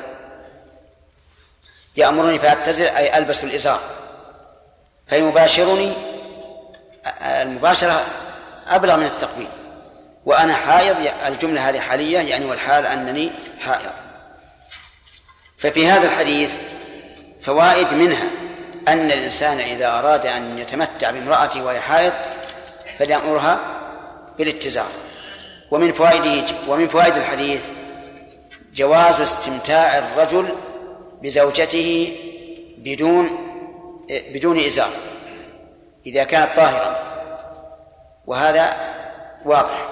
يأمرني فأتزر أي ألبس الإزار فيباشرني المباشرة أبلغ من التقبيل وأنا حائض الجملة هذه حالية يعني والحال أنني حائض. ففي هذا الحديث فوائد منها. أن الإنسان إذا أراد أن يتمتع بامرأته وهي حائض فليأمرها بالاتزار ومن فوائده ومن فوائد الحديث جواز استمتاع الرجل بزوجته بدون بدون إزار إذا كانت طاهرة. وهذا واضح.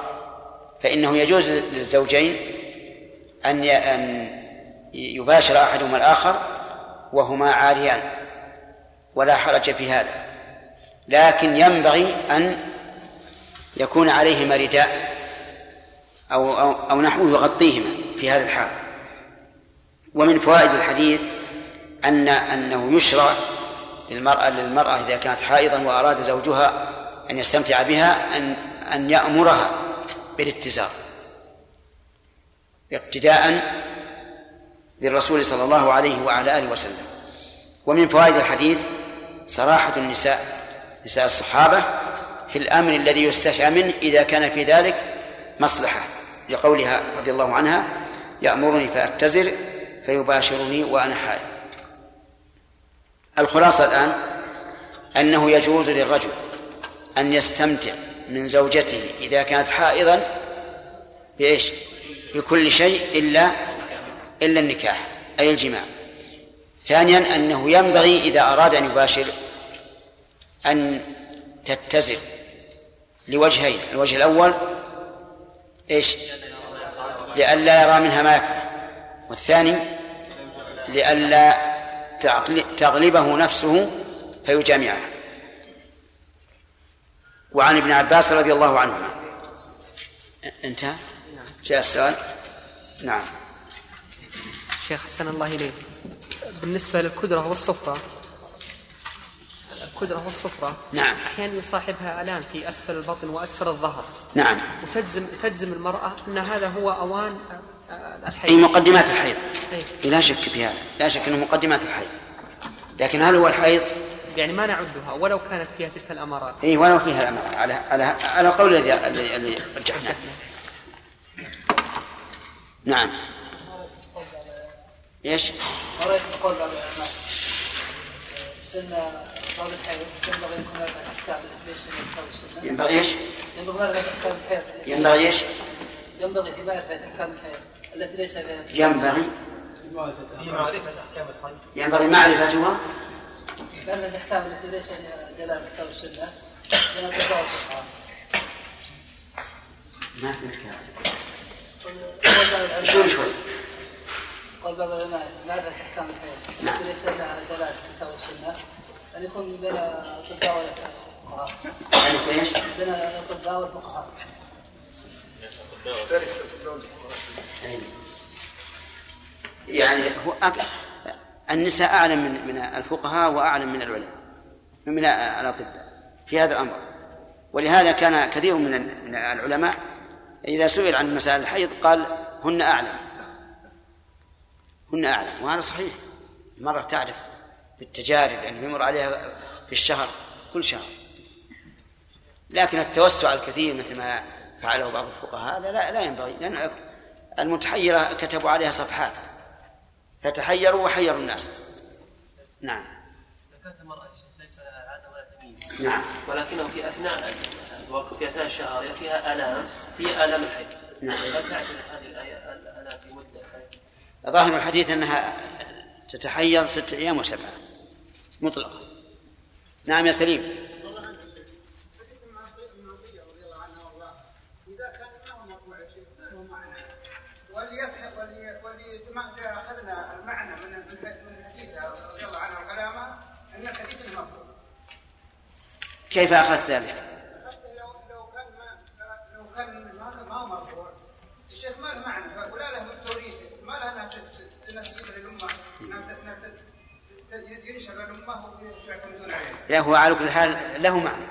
فإنه يجوز للزوجين أن أن يباشر أحدهما الآخر وهما عاريان. ولا حرج في هذا. لكن ينبغي أن يكون عليهما رداء أو أو, أو نحوه يغطيهما في هذا الحال. ومن فوائد الحديث أن أنه يشرع للمرأة للمرأة إذا كانت حائضا وأراد زوجها أن يستمتع بها أن أن يأمرها بالاتزار. اقتداء بالرسول صلى الله عليه وعلى آله وسلم. ومن فوائد الحديث صراحة النساء نساء الصحابة في الأمر الذي يستشعى منه إذا كان في ذلك مصلحة. لقولها رضي الله عنها يأمرني فأتزر فيباشرني وأنا حائض. الخلاصة الآن أنه يجوز للرجل أن يستمتع من زوجته إذا كانت حائضا بإيش؟ بكل شيء إلا إلا النكاح أي الجماع. ثانيا أنه ينبغي إذا أراد أن يباشر أن تتزل لوجهين الوجه الأول إيش؟ لئلا يرى منها ما يكره والثاني لئلا تغلبه نفسه فيجامعها. وعن ابن عباس رضي الله عنهما. انتهى؟ جاء السؤال؟ نعم. شيخ حسن الله إليك. بالنسبة للكدرة والصفرة الكدرة والصفرة نعم. أحيانا يصاحبها آلام في أسفل البطن وأسفل الظهر. نعم. وتجزم تجزم المرأة أن هذا هو أوان آه، أي الحيض. مقدمات الحيض. أي. لا شك في هذا. لا شك أنه مقدمات الحيض. لكن هل هو الحيض؟ يعني ما نعدها ولو كانت فيها تلك الأمارات اي ولو فيها الامر على على على قول الذي الذي الذي رجحناه. نعم. إيش؟ قرأت قول بعض العلماء أن بعض الحيض ينبغي أن يكون هذا أحكام ليس من ينبغي إيش؟ ينبغي معرفة أحكام الحيض ينبغي إيش؟ ينبغي في معرفة أحكام الحيض التي ليس فيها ينبغي؟ في معرفة أحكام الحيض ينبغي معرفتها معرفة أحكام التي ليس فيها دلالة كتاب السنة من التفاوت الحرام ما في مشكلة. شوي شوي. قال بعض العلماء أحكام الحيض كتاب السنة أن يكون بين الأطباء والفقهاء يعني إيش؟ بين الأطباء والفقهاء. يعني هو أك... النساء اعلم من من الفقهاء واعلم من العلماء من الأطباء في هذا الأمر ولهذا كان كثير من من العلماء إذا سئل عن مسائل الحيض قال هن أعلم هن أعلم وهذا صحيح. المرأة تعرف بالتجارب لأنه يمر عليها في الشهر كل شهر. لكن التوسع الكثير مثل ما فعله بعض الفقهاء هذا لا لا ينبغي لأن المتحيرة كتبوا عليها صفحات. فتحيروا وحيروا الناس. نعم. كانت المرأة ليس عادة ولا تمييز. نعم. ولكنه في أثناء الوقت في أثناء الشهر يأتيها آلام هي آلام الحيض. نعم. لا تعتمد هذه الآية الآلام في مدة ظاهر الحديث أنها تتحيض ستة أيام وسبعة مطلقة نعم يا سليم كيف أخذت ذلك؟ حتى لو لو كان ما لو كان هذا ما هو مرفوع الشيخ ما له معنى ولا له توريث ما له انها تت- انها تجيب للامه انها ت- انها ت- ت- ينشر للامه ويعتمدون عليه لا هو على كل حال له معنى.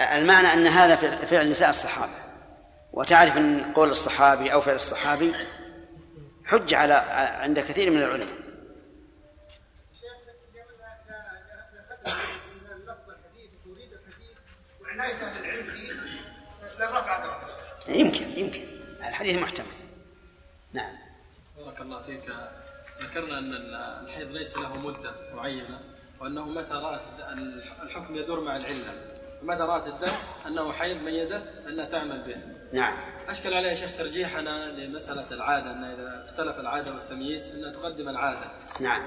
المعنى أن هذا فعل نساء الصحابة. وتعرف أن قول الصحابي أو فعل الصحابي حج على عند كثير من العلماء. يمكن يمكن. الحديث محتمل. نعم. بارك الله فيك. ذكرنا أن الحيض ليس له مدة معينة. وأنه متى رأت الحكم يدور مع العلة؟ فمتى رأت الدم أنه حيض ميزت انها تعمل به؟ نعم. أشكل عليه شيخ ترجيحنا لمسألة العادة أن إذا اختلف العادة والتمييز أن تقدم العادة. نعم.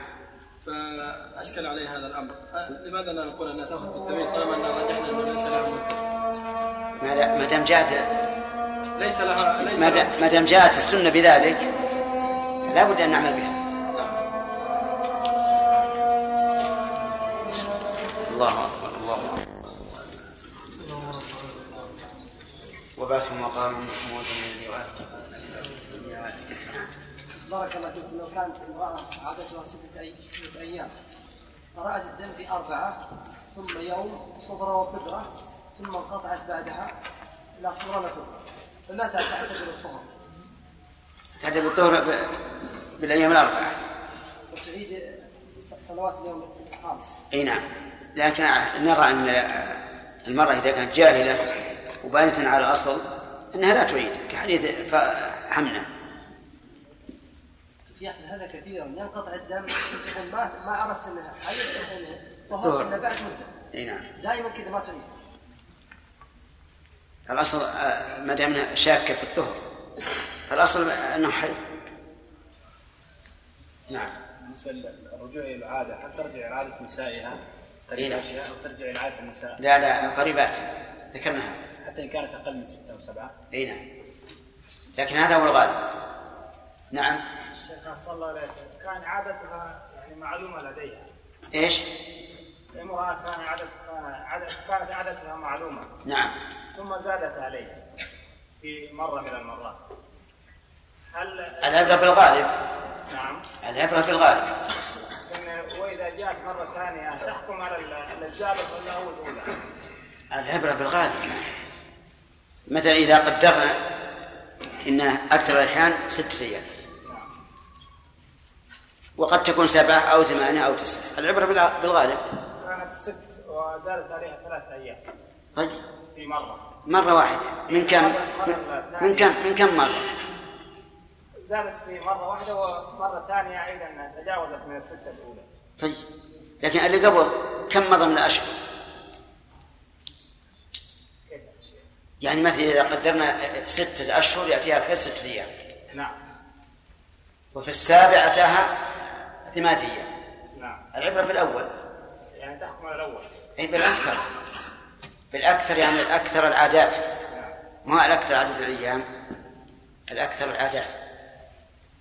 فأشكل عليه هذا الأمر. أه، لماذا لا نقول انها تأخذ بالتمييز طالما ان رجحنا أنه ليس له مدة؟ ما دا- ما دام جاءت ليس لها ليس ما لها دا- ما دام جاءت السنة بذلك لا بد أن نعمل بها. الله أكبر الله أكبر. وبعث مقام محمود الذي بارك الله فيكم لو كانت امرأة عادتها ستة أي ستة أيام فرأت الدم في أربعة ثم يوم صفرة وقدرة ثم انقطعت بعدها إلى صفرة وقدرة فمتى تعتبر الطهر؟ تعتبر الظهر ب- بالأيام الأربعة. وتعيد صلوات اليوم الخامس. أي نعم. لكن نرى أن المرأة إذا كانت جاهلة وبانت على الاصل أنها لا تعيد كحديث ف- حمنة. يحدث هذا كثيرا ينقطع الدم يقول ما ما عرفت إنها حي إنها طهر. طهر الا بعد مده إي نعم. دائما كذا ما تعيد. الأصل آه، ما دام شاكة في الطهر. فالاصل أنه حي. نعم. بالنسبة للرجوع إلى العادة هل ترجع إلى عاده نسائها؟ إيه نعم. قريباتها أو ترجع إلى عادة النساء. لا لا قريبات. ذكرنا هذا. حتى إن كانت أقل من ستة أو سبعة. إي نعم. لكن هذا هو الغالب. نعم. الشيخ صلى الله عليه وسلم كان عادتها يعني معلومة لديها. إيش؟ امرأة كان عادتها عادت كانت عادتها معلومة. نعم. ثم زادت عليه في مرة من المرات. هل العبره بالغالب. نعم. العبره بالغالب. وإذا جاءت مرة ثانية تحكم على ولا هو الأولى. العبرة بالغالب مثلا إذا قدرنا إن أكثر الأحيان ستة أيام. وقد تكون سبعة أو ثمانية أو تسعة. العبرة بالغالب. كانت ست وزادت عليها ثلاث أيام. طيب. في مرة. مرة واحدة. من كم من كم من كم مرة؟ زادت في مرة واحدة ومرة ثانية أيضا تجاوزت من الستة الأولى. طيب. لكن اللي قبل كم مضى من الأشهر؟ يعني مثلا إذا قدرنا ستة أشهر يأتيها الحيض ستة أيام. نعم. وفي السابع أتاها ثمانية أيام. نعم. العبرة بالأول يعني تحكم على الأول. أي بالأكثر. بالأكثر يعني الأكثر العادات. ما الأكثر عدد الأيام؟ الأكثر العادات.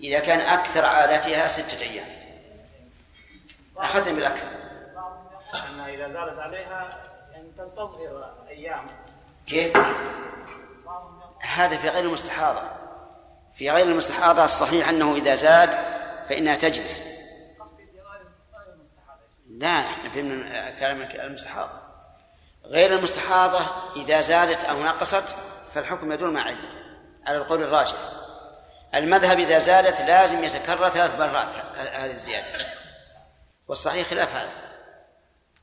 إذا كان أكثر عاداتها ستة أيام. أخذنا بالأكثر. أن إذا زادت عليها يعني تنتظر أيام. كيف؟ هذا في غير المستحاضة. في غير المستحاضة الصحيح أنه إذا زاد فإنها تجلس. لا إحنا فهمنا كلام المستحاضة. غير المستحاضة إذا زادت أو نقصت فالحكم يدور مع علته على القول الراجح. المذهب إذا زادت لازم يتكرر ثلاث مرات هذه الزيادة. والصحيح خلاف هذا.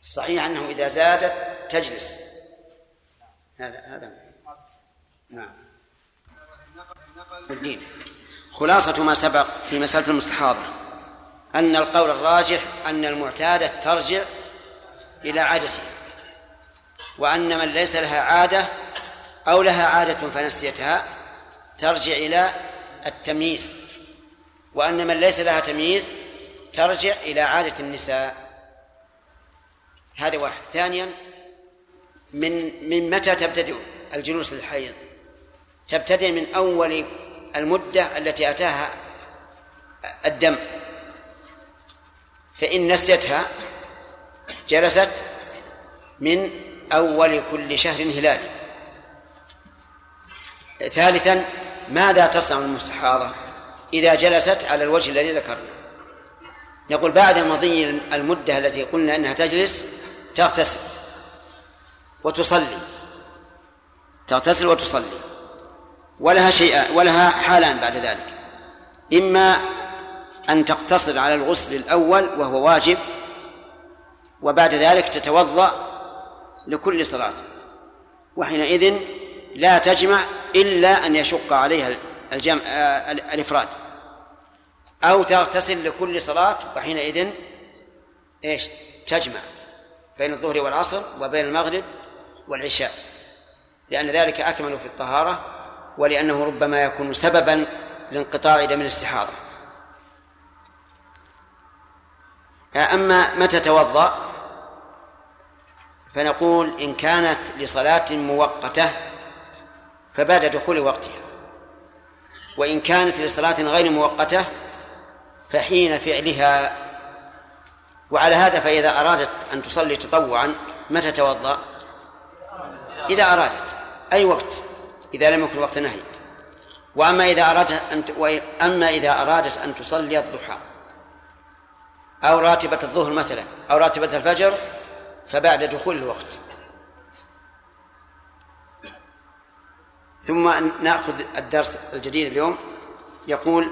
الصحيح أنه إذا زادت تجلس. هذا هذا. نعم. الدين. خلاصة ما سبق في مسألة المستحاضة أن القول الراجح أن المعتادة ترجع إلى عادتها وأن من ليس لها عادة أو لها عادة فنسيتها ترجع إلى التمييز وأن من ليس لها تمييز ترجع إلى عادة النساء. هذا واحد. ثانيا من من متى تبتدئ الجلوس للحيض؟ تبتدئ من أول المدة التي أتاها الدم. فإن نسيتها جلست من أول كل شهر هلالي ثالثا ماذا تصنع المستحاضة؟ إذا جلست على الوجه الذي ذكرنا. نقول بعد مضي المدة التي قلنا أنها تجلس تغتسل وتصلي. تغتسل وتصلي. ولها شيء ولها حالان بعد ذلك. إما أن تقتصر على الغسل الأول وهو واجب وبعد ذلك تتوضأ لكل صلاة. وحينئذ لا تجمع إلا أن يشق عليها الجمع آه، الإفراد. أو تغتسل لكل صلاة وحينئذ إيش؟ تجمع بين الظهر والعصر وبين المغرب والعشاء. لأن ذلك أكمل في الطهارة ولأنه ربما يكون سببا لانقطاع دم الاستحاضة. أما متى توضأ؟ فنقول إن كانت لصلاة مؤقتة فبعد دخول وقتها. وإن كانت لصلاة غير مؤقتة فحين فعلها وعلى هذا فإذا أرادت أن تصلي تطوعا متى توضأ؟ إذا أرادت. أي وقت؟ إذا لم يكن وقت نهي. وأما إذا أرادت أن. أما إذا أرادت أن تصلي الضحى. أو راتبة الظهر مثلا أو راتبة الفجر فبعد دخول الوقت. ثم نأخذ الدرس الجديد اليوم. يقول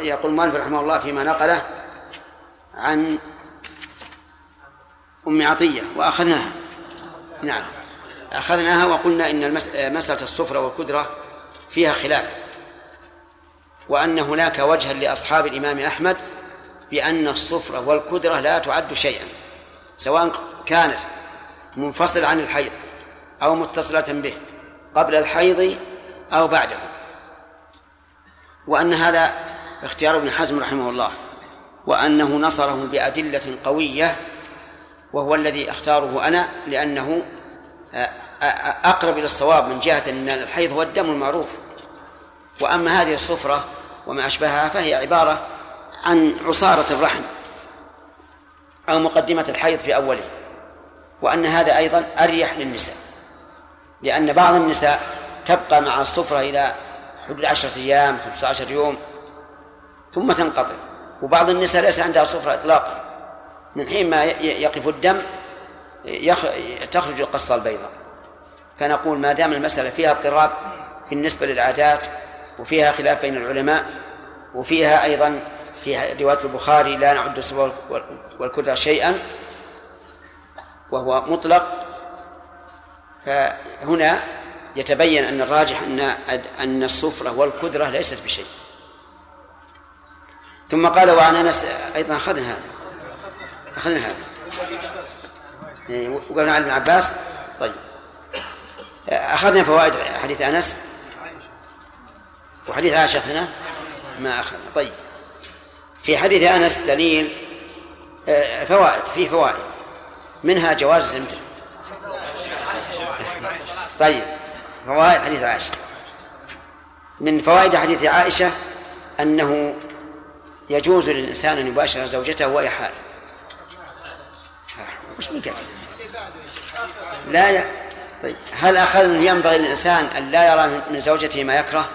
يقول المؤلف رحمه الله فيما نقله عن أم عطية وأخذناها. نعم. أخذناها وقلنا إن مسألة الصفره والكدرة فيها خلاف. وأن هناك وجها لأصحاب الإمام أحمد بأن الصفره والكدرة لا تعد شيئا سواء كانت منفصلة عن الحيض أو متصلة به. قبل الحيض أو بعده. وأن هذا اختيار ابن حزم رحمه الله وأنه نصره بأدلة قوية وهو الذي أختاره أنا لأنه أقرب إلى الصواب من جهة أن الحيض هو الدم المعروف. وأما هذه الصفرة وما أشبهها فهي عبارة عن عصارة الرحم أو مقدمة الحيض في أوله وأن هذا أيضا أريح للنساء. لأن بعض النساء تبقى مع الصفرة إلى حدود عشرة أيام 15 يوم ثم تنقطع وبعض النساء ليس عندها صفرة إطلاقا من حين ما يقف الدم. تخرج القصة البيضاء فنقول ما دام المسألة فيها اضطراب بالنسبة للعادات وفيها خلاف بين العلماء وفيها أيضا في رواية البخاري لا نعد الصبا والكدرة شيئا وهو مطلق فهنا يتبين أن الراجح أن أن الصفرة والكدرة ليست بشيء. ثم قال وعن أنس أيضا أخذنا هذا. أخذنا هذا. إيه، وقالنا عن ابن عباس طيب. أخذنا فوائد حديث أنس. وحديث عائشة أخذنا؟ ما أخذنا. طيب. في حديث أنس دليل آه، فوائد فيه فوائد. منها جواز الزمتر. طيب فوائد حديث عائشة. من فوائد حديث عائشة أنه يجوز للإنسان أن يباشر زوجته وهي حائض. وش من لا ي... طيب هل أخذ ينبغي للإنسان أن لا يرى من زوجته ما يكره؟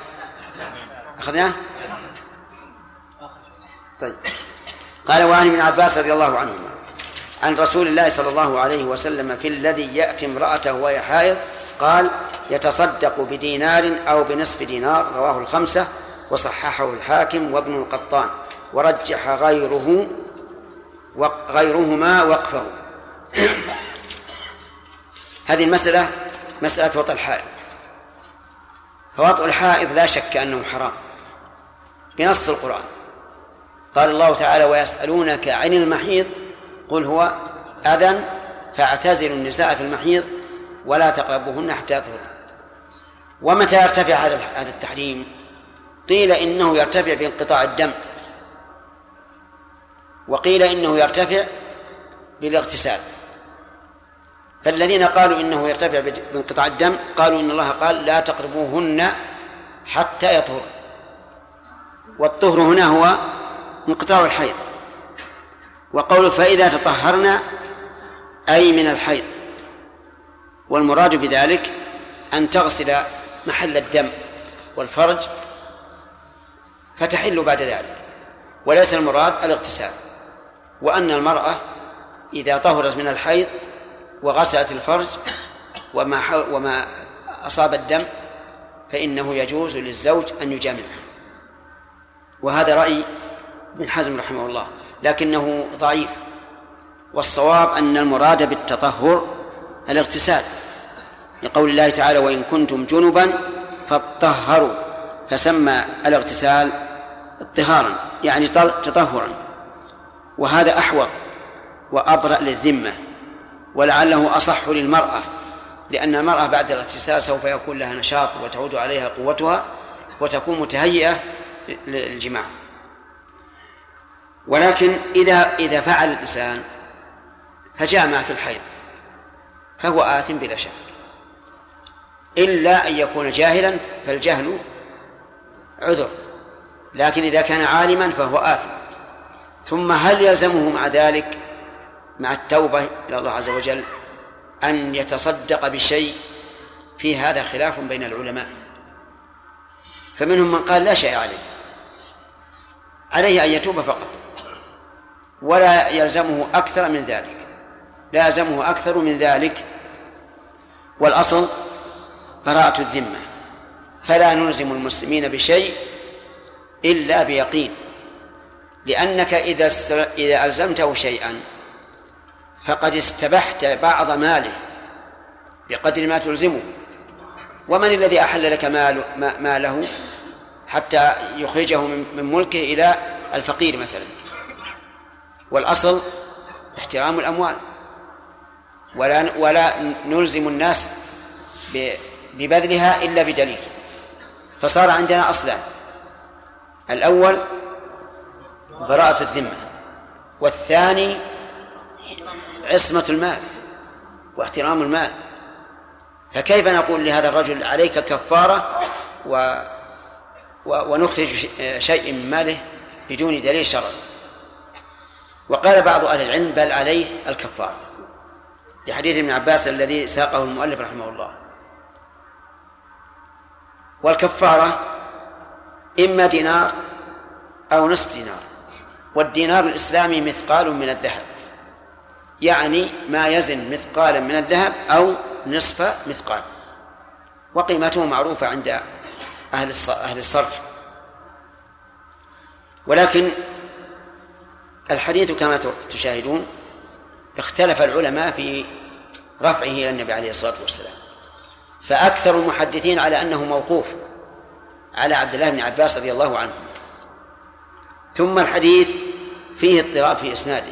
أخذناه؟ طيب. قال وعن ابن عباس رضي الله عنهما عن رسول الله صلى الله عليه وسلم في الذي يأتي امرأته وهي حائض قال يتصدق بدينار أو بنصف دينار رواه الخمسة وصححه الحاكم وابن القطان ورجح غيره غيرهما وقفه. هذه المسألة مسألة وطء الحائض. فوطء الحائض لا شك أنه حرام. بنص القرآن. قال الله تعالى ويسألونك عن المحيض قل هو أذى فاعتزلوا النساء في المحيض ولا تقربوهن حتى يطهرن. ومتى يرتفع هذا هذا التحريم؟ قيل إنه يرتفع بانقطاع الدم. وقيل إنه يرتفع بالاغتسال. فالذين قالوا إنه يرتفع بانقطاع الدم قالوا إن الله قال لا تقربوهن حتى يطهر والطهر هنا هو انقطاع الحيض. وقول فإذا تطهرنا أي من الحيض. والمراد بذلك أن تغسل محل الدم والفرج فتحل بعد ذلك. وليس المراد الاغتسال. وأن المرأة إذا طهرت من الحيض وغسلت الفرج وما وما أصاب الدم فإنه يجوز للزوج أن يجامعها وهذا رأي ابن حزم رحمه الله لكنه ضعيف. والصواب أن المراد بالتطهر الاغتسال لقول الله تعالى وإن كنتم جنبا فاطهروا فسمى الاغتسال اطهارا يعني تطهرا. وهذا أحوط وأبرأ للذمة ولعله أصح للمرأة لأن المرأة بعد الاغتسال سوف يكون لها نشاط وتعود عليها قوتها وتكون متهيئة للجماع. ولكن إذا إذا فعل الإنسان فجامع في الحيض. فهو آثم بلا شك. إلا أن يكون جاهلا فالجهل عذر لكن إذا كان عالما فهو آثم. ثم هل يلزمه مع ذلك مع التوبة إلى الله عز وجل أن يتصدق بشيء في هذا خلاف بين العلماء؟ فمنهم من قال لا شيء عليه. عليه أن يتوب فقط ولا يلزمه أكثر من ذلك. لا يلزمه أكثر من ذلك والأصل براءة الذمة. فلا نلزم المسلمين بشيء إلا بيقين لأنك إذا إذا ألزمته شيئا فقد استبحت بعض ماله بقدر ما تلزمه. ومن الذي أحل لك مال ماله حتى يخرجه من ملكه إلى الفقير مثلا؟ والأصل احترام الأموال. ولا ولا نلزم الناس ببذلها إلا بدليل فصار عندنا أصلان. الأول براءة الذمة والثاني عصمة المال واحترام المال. فكيف نقول لهذا الرجل عليك كفارة و ونخرج شيء من ماله بدون دليل شرعي؟ وقال بعض أهل العلم بل عليه الكفارة. لحديث ابن عباس الذي ساقه المؤلف رحمه الله. والكفارة إما دينار أو نصف دينار والدينار الإسلامي مثقال من الذهب يعني ما يزن مثقالا من الذهب أو نصف مثقال وقيمته معروفة عند أهل أهل الصرف. ولكن الحديث كما تشاهدون اختلف العلماء في رفعه إلى النبي عليه الصلاة والسلام. فأكثر المحدثين على أنه موقوف على عبد الله بن عباس رضي الله عنه. ثم الحديث فيه اضطراب في إسناده.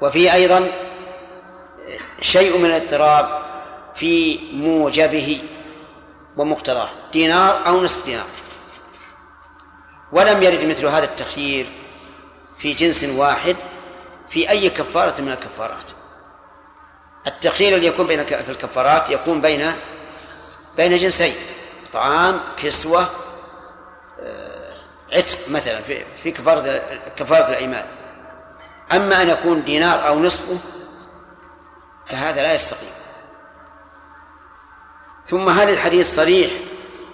وفيه أيضا شيء من الاضطراب في موجبه ومقتضاه دينار أو نصف دينار. ولم يرد مثل هذا التخيير في جنس واحد في أي كفارة من الكفارات. التخيير اللي يكون بين في الكفارات يكون بين بين جنسين طعام كسوة آه، عتق مثلا في في كفارة كفارة الأيمان. أما أن يكون دينار أو نصفه فهذا لا يستقيم. ثم هل الحديث صريح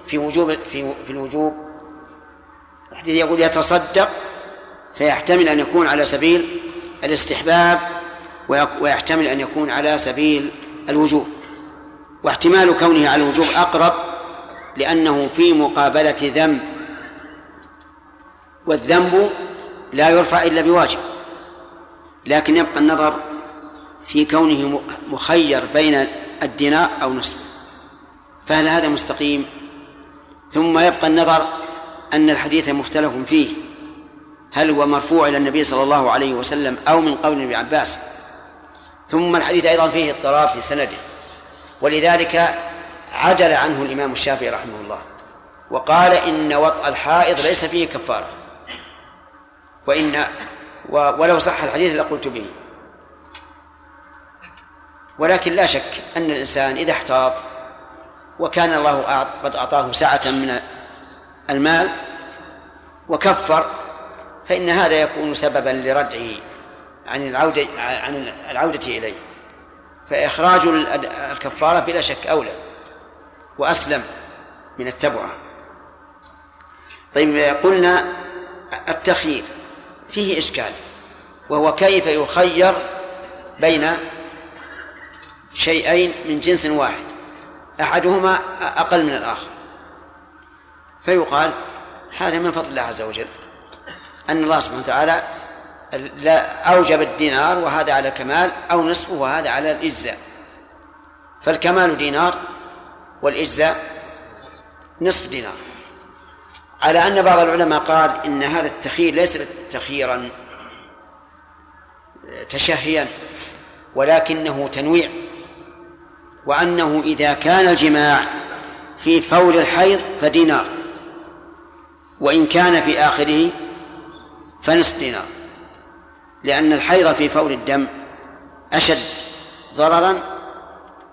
في وجوب في في الوجوب؟ الحديث يقول يتصدق فيحتمل أن يكون على سبيل الاستحباب ويحتمل أن يكون على سبيل الوجوب. واحتمال كونه على الوجوب أقرب لأنه في مقابلة ذنب. والذنب لا يرفع إلا بواجب. لكن يبقى النظر في كونه مخير بين الدينار أو نصفه فهل هذا مستقيم؟ ثم يبقى النظر أن الحديث مختلف فيه. هل هو مرفوع إلى النبي صلى الله عليه وسلم أو من قول ابن عباس؟ ثم الحديث أيضا فيه اضطراب في سنده. ولذلك عدل عنه الإمام الشافعي رحمه الله وقال إن وطأ الحائض ليس فيه كفارة. وإن ولو صح الحديث لقلت به. ولكن لا شك أن الإنسان إذا احتاط وكان الله قد أعطاه سعة من المال وكفر فإن هذا يكون سببا لردعه عن العودة عن العودة إليه. فإخراج الكفارة بلا شك أولى وأسلم من التبعة. طيب قلنا التخيير فيه إشكال وهو كيف يخير بين شيئين من جنس واحد أحدهما أقل من الآخر. فيقال هذا من فضل الله عز وجل. أن الله سبحانه وتعالى لا أوجب الدينار وهذا على الكمال أو نصفه وهذا على الإجزاء. فالكمال دينار والإجزاء نصف دينار. على أن بعض العلماء قال إن هذا التخيير ليس تخييرا تشهيا ولكنه تنويع وأنه إذا كان الجماع في فور الحيض فدينار وإن كان في آخره فنصف دينار لأن الحيض في فور الدم أشد ضررا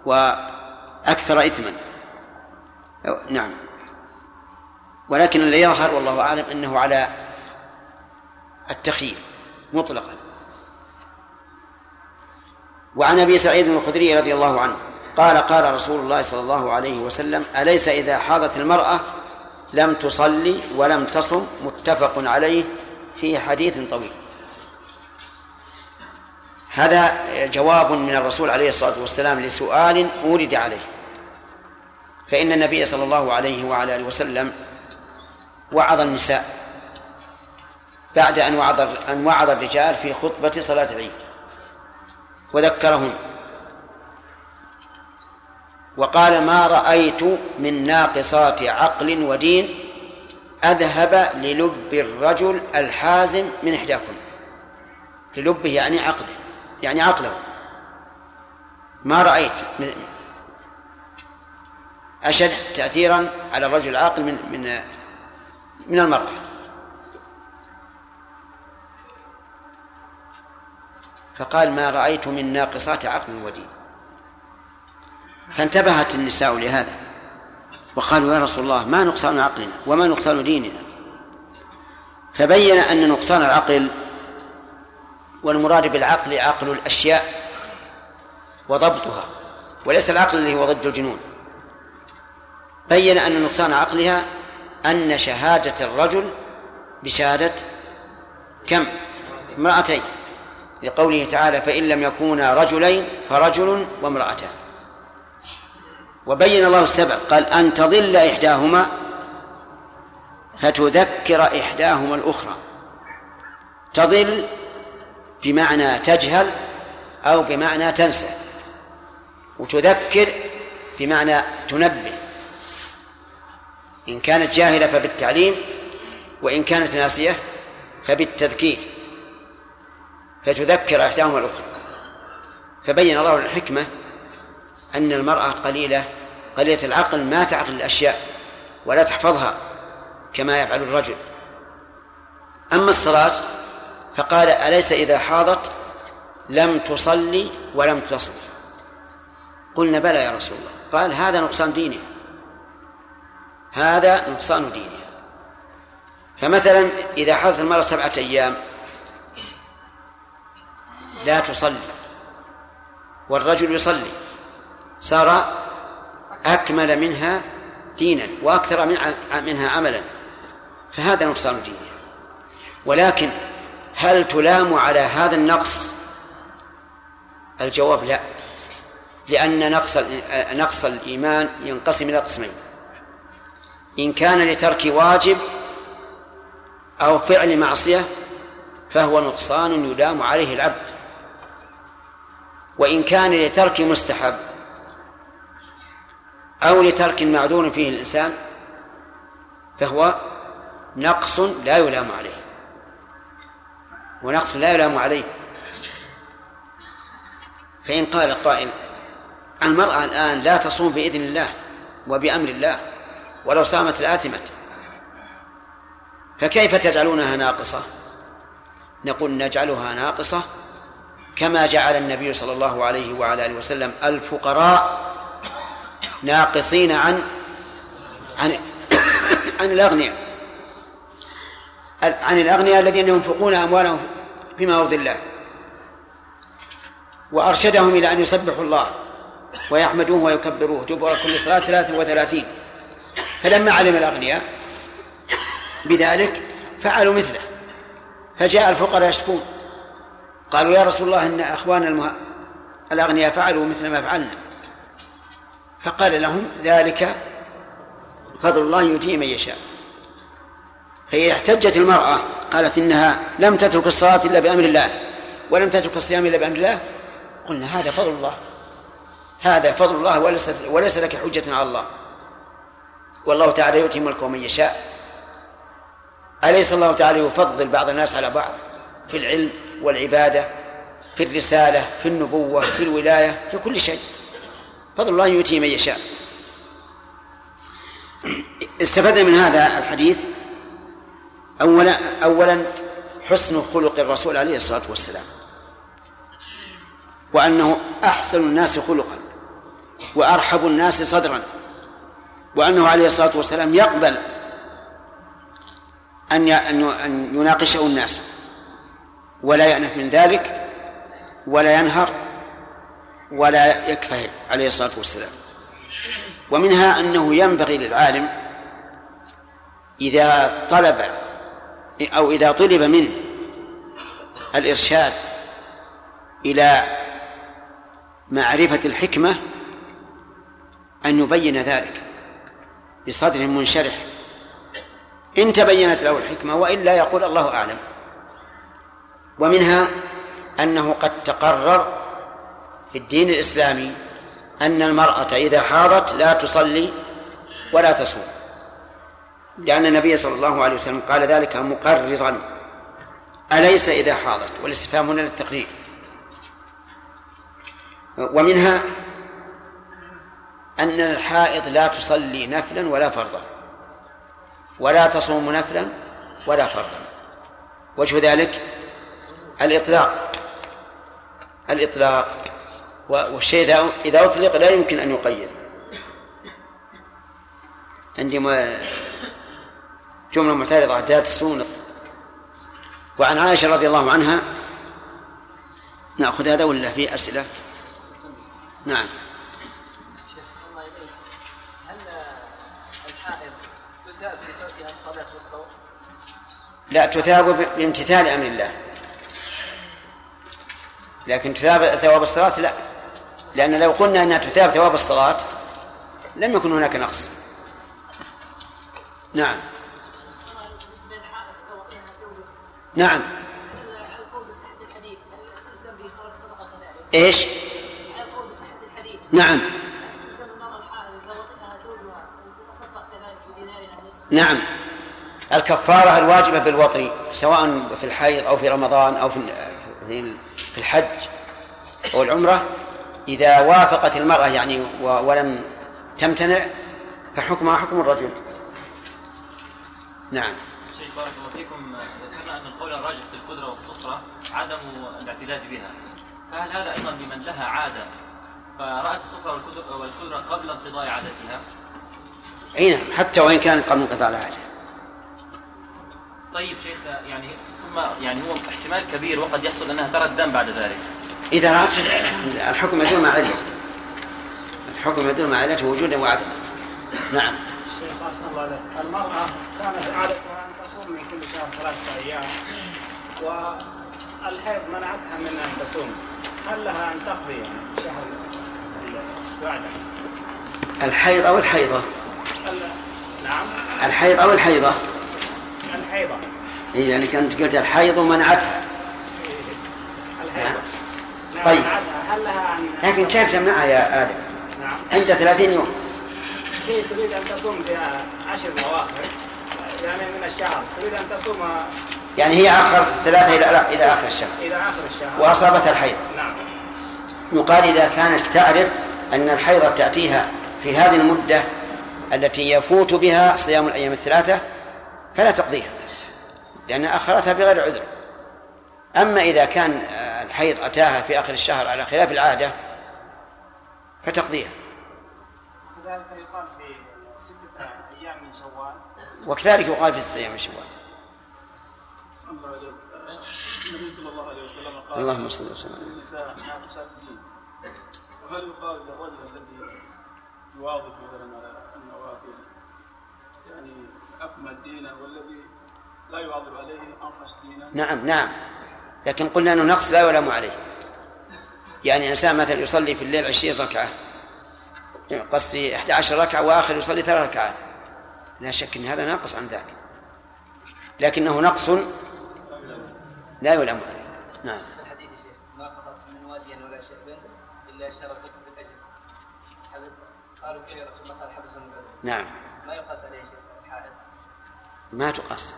وأكثر إثما. نعم. ولكن الذي يظهر والله أعلم أنه على التخيير مطلقا. وعن أبي سعيد الخدري رضي الله عنه قال قال رسول الله صلى الله عليه وسلم أليس إذا حاضت المرأة لم تصلي ولم تصم؟ متفق عليه. في حديث طويل. هذا جواب من الرسول عليه الصلاة والسلام لسؤال اورد عليه. فإن النبي صلى الله عليه وعلى آله وسلم وعظ النساء بعد أن وعظ أن وعظ الرجال في خطبة صلاة العيد وذكرهن. وقال ما رأيت من ناقصات عقل ودين أذهب للب الرجل الحازم من إحداكم. للبه يعني عقله يعني عقله. ما رأيت؟ أشد تأثيرا على الرجل العاقل من من من المرأة. فقال ما رأيت من ناقصات عقل ودين. فانتبهت النساء لهذا. وقالوا يا رسول الله ما نقصان عقلنا وما نقصان ديننا. فبين أن نقصان العقل والمراد بالعقل عقل الأشياء وضبطها وليس العقل الذي هو ضد الجنون. بين أن نقصان عقلها أن شهادة الرجل بشهادة كم؟ امرأتين. لقوله تعالى فإن لم يكونا رجلين فرجل وامرأتان. وبين الله السبب. قال أن تضل إحداهما فتذكر إحداهما الأخرى. تضل بمعنى تجهل أو بمعنى تنسى. وتذكر بمعنى تنبه. إن كانت جاهلة فبالتعليم وإن كانت ناسية فبالتذكير. فتذكر إحداهما الأخرى. فبين الله الحكمة أن المرأة قليلة قليلة العقل ما تعقل الأشياء ولا تحفظها كما يفعل الرجل. أما الصلاة فقال أليس إذا حاضت؟ لم تصلي ولم تصل قلنا بلى يا رسول الله. قال هذا نقصان دينها هذا نقصان دينها فمثلا إذا حضت المرأة سبعة أيام لا تصلي والرجل يصلي. صار أكمل منها دينا وأكثر منها عملا. فهذا نقصان دينها ولكن هل تلام على هذا النقص؟ الجواب لا. لأن نقص نقص الإيمان ينقسم إلى قسمين. إن كان لترك واجب أو فعل معصية فهو نقصان يلام عليه العبد. وإن كان لترك مستحب أو لترك معذور فيه الإنسان فهو نقص لا يلام عليه. ونقص لا يلام عليه. فإن قال قائل المرأة الآن لا تصوم بإذن الله وبأمر الله ولو صامت لآثمت فكيف تجعلونها ناقصة؟ نقول نجعلها ناقصة كما جعل النبي صلى الله عليه وعلى آله وسلم الفقراء ناقصين عن عن عن الأغنياء. عن الأغنياء الذين ينفقون أموالهم فيما يرضي الله. وأرشدهم إلى أن يسبحوا الله ويحمدوه ويكبروه. دبر كل صلاة ثلاثة وثلاثين. فلما علم الأغنياء بذلك فعلوا مثله. فجاء الفقراء يشكون. قالوا يا رسول الله إن أخواننا المه... الأغنياء فعلوا مثل ما فعلنا. فقال لهم ذلك فضل الله يؤتيه من يشاء. فإذا احتجت المرأة قالت إنها لم تترك الصلاة إلا بأمر الله. ولم تترك الصيام إلا بأمر الله؟ قلنا هذا فضل الله. هذا فضل الله وليس وليس لك حجة على الله. والله تعالى يؤتي ملكه من يشاء. أليس الله تعالى يفضل بعض الناس على بعض؟ في العلم والعبادة في الرسالة في النبوة في الولاية في كل شيء. فضل الله يؤتي من يشاء. استفدنا من هذا الحديث. أولا أولا حسن خلق الرسول عليه الصلاة والسلام. وأنه أحسن الناس خلقا. وأرحب الناس صدرا. وأنه عليه الصلاة والسلام يقبل أن أن يناقشه الناس. ولا يأنف من ذلك ولا ينهر ولا يكفهل عليه الصلاة والسلام. ومنها أنه ينبغي للعالم إذا طلب أو إذا طلب منه الإرشاد إلى معرفة الحكمة أن يبين ذلك بصدر منشرح. إن تبينت له الحكمة وإلا يقول الله أعلم. ومنها أنه قد تقرر في الدين الإسلامي أن المرأة إذا حاضت لا تصلي ولا تصوم. لأن النبي صلى الله عليه وسلم قال ذلك مقررا أليس إذا حاضت؟ والاستفهام هنا للتقرير. ومنها أن الحائض لا تصلي نفلا ولا فرضا. ولا تصوم نفلا ولا فرضا. وجه ذلك الإطلاق. الإطلاق. والشيء إذا أطلق لا يمكن أن يقيد. عندي جملة معترضة ذات السونق وعن عائشة رضي الله عنها نأخذ هذا ولا في أسئلة؟ نعم؟ لا تثاب بامتثال أمر الله. لكن تثاب ثواب الصلاة لا. لأن لو قلنا أنها تثاب ثواب الصلاة لم يكن هناك نقص. نعم. نعم؟ إيش؟ نعم. نعم. الكفارة الواجبة بالوطي سواء في الحيض أو في رمضان أو في في الحج أو العمرة إذا وافقت المرأة يعني ولم تمتنع فحكمها حكم الرجل. نعم. شيخ بارك الله فيكم ذكرنا أن القول الراجح في القدرة والصفره عدم الاعتداد بها. فهل هذا أيضا لمن لها عادة فرأت الصفره والقدره والقدرة قبل انقضاء عادتها؟ أي نعم حتى وإن كان قبل انقطاع العادة. طيب شيخ يعني ثم يعني هو احتمال كبير وقد يحصل أنها ترى الدم بعد ذلك. إذا رأت الحكم يدور مع علته. الحكم يدور مع علته وجودا وعدما نعم. الشيخ أحسن الله عليك المرأة كانت عادتها ان تصوم من كل شهر ثلاثة أيام والحيض منعتها من أن تصوم. هل لها أن تقضي اللي بعده؟ الحيض أو الحيضة؟ نعم. الحيض أو الحيضة؟ الحيضة. إيه يعني كانت قلت الحيض منعتها الحيضة. نعم. طيب. ان لكن كيف تمنعها يا آدم؟ نعم. أنت ثلاثين يوم. هي تريد أن تصوم بها عشر مواخر يعني من الشهر. تريد أن تصوم يعني هي أخرت الثلاثة إلى إلى آخر الشهر. إلى آخر الشهر. وأصابتها الحيض. نعم. يقال إذا كانت تعرف أن الحيضة تأتيها في هذه المدة التي يفوت بها صيام الأيام الثلاثة فلا تقضيها لأن أخرتها بغير عذر. أما إذا كان الحيض أتاها في آخر الشهر على خلاف العادة فتقضيها. كذلك يقال في ستة أيام من شوال. وكذلك يقال في الصيام من شوال. النبي صلى الله عليه وسلم قال اللهم صل وسلم. النساء ناقصات الدين. وهل يقال للرجل الذي يواظب مثلا على النوافل يعني أكمل دينا والذي لا يواظب عليه أنقص دينا نعم نعم. لكن قلنا أنه نقص لا يلام عليه. يعني إنسان مثلا يصلي في الليل عشرين ركعة قصدي 11 ركعة وآخر يصلي ثلاث ركعات. لا شك أن هذا ناقص عن ذاك. لكنه نقص لا يلام عليه. نعم. ما من واديا ولا الا بالاجر قالوا رسول الله قال نعم. ما يقاس عليه ما تقاس.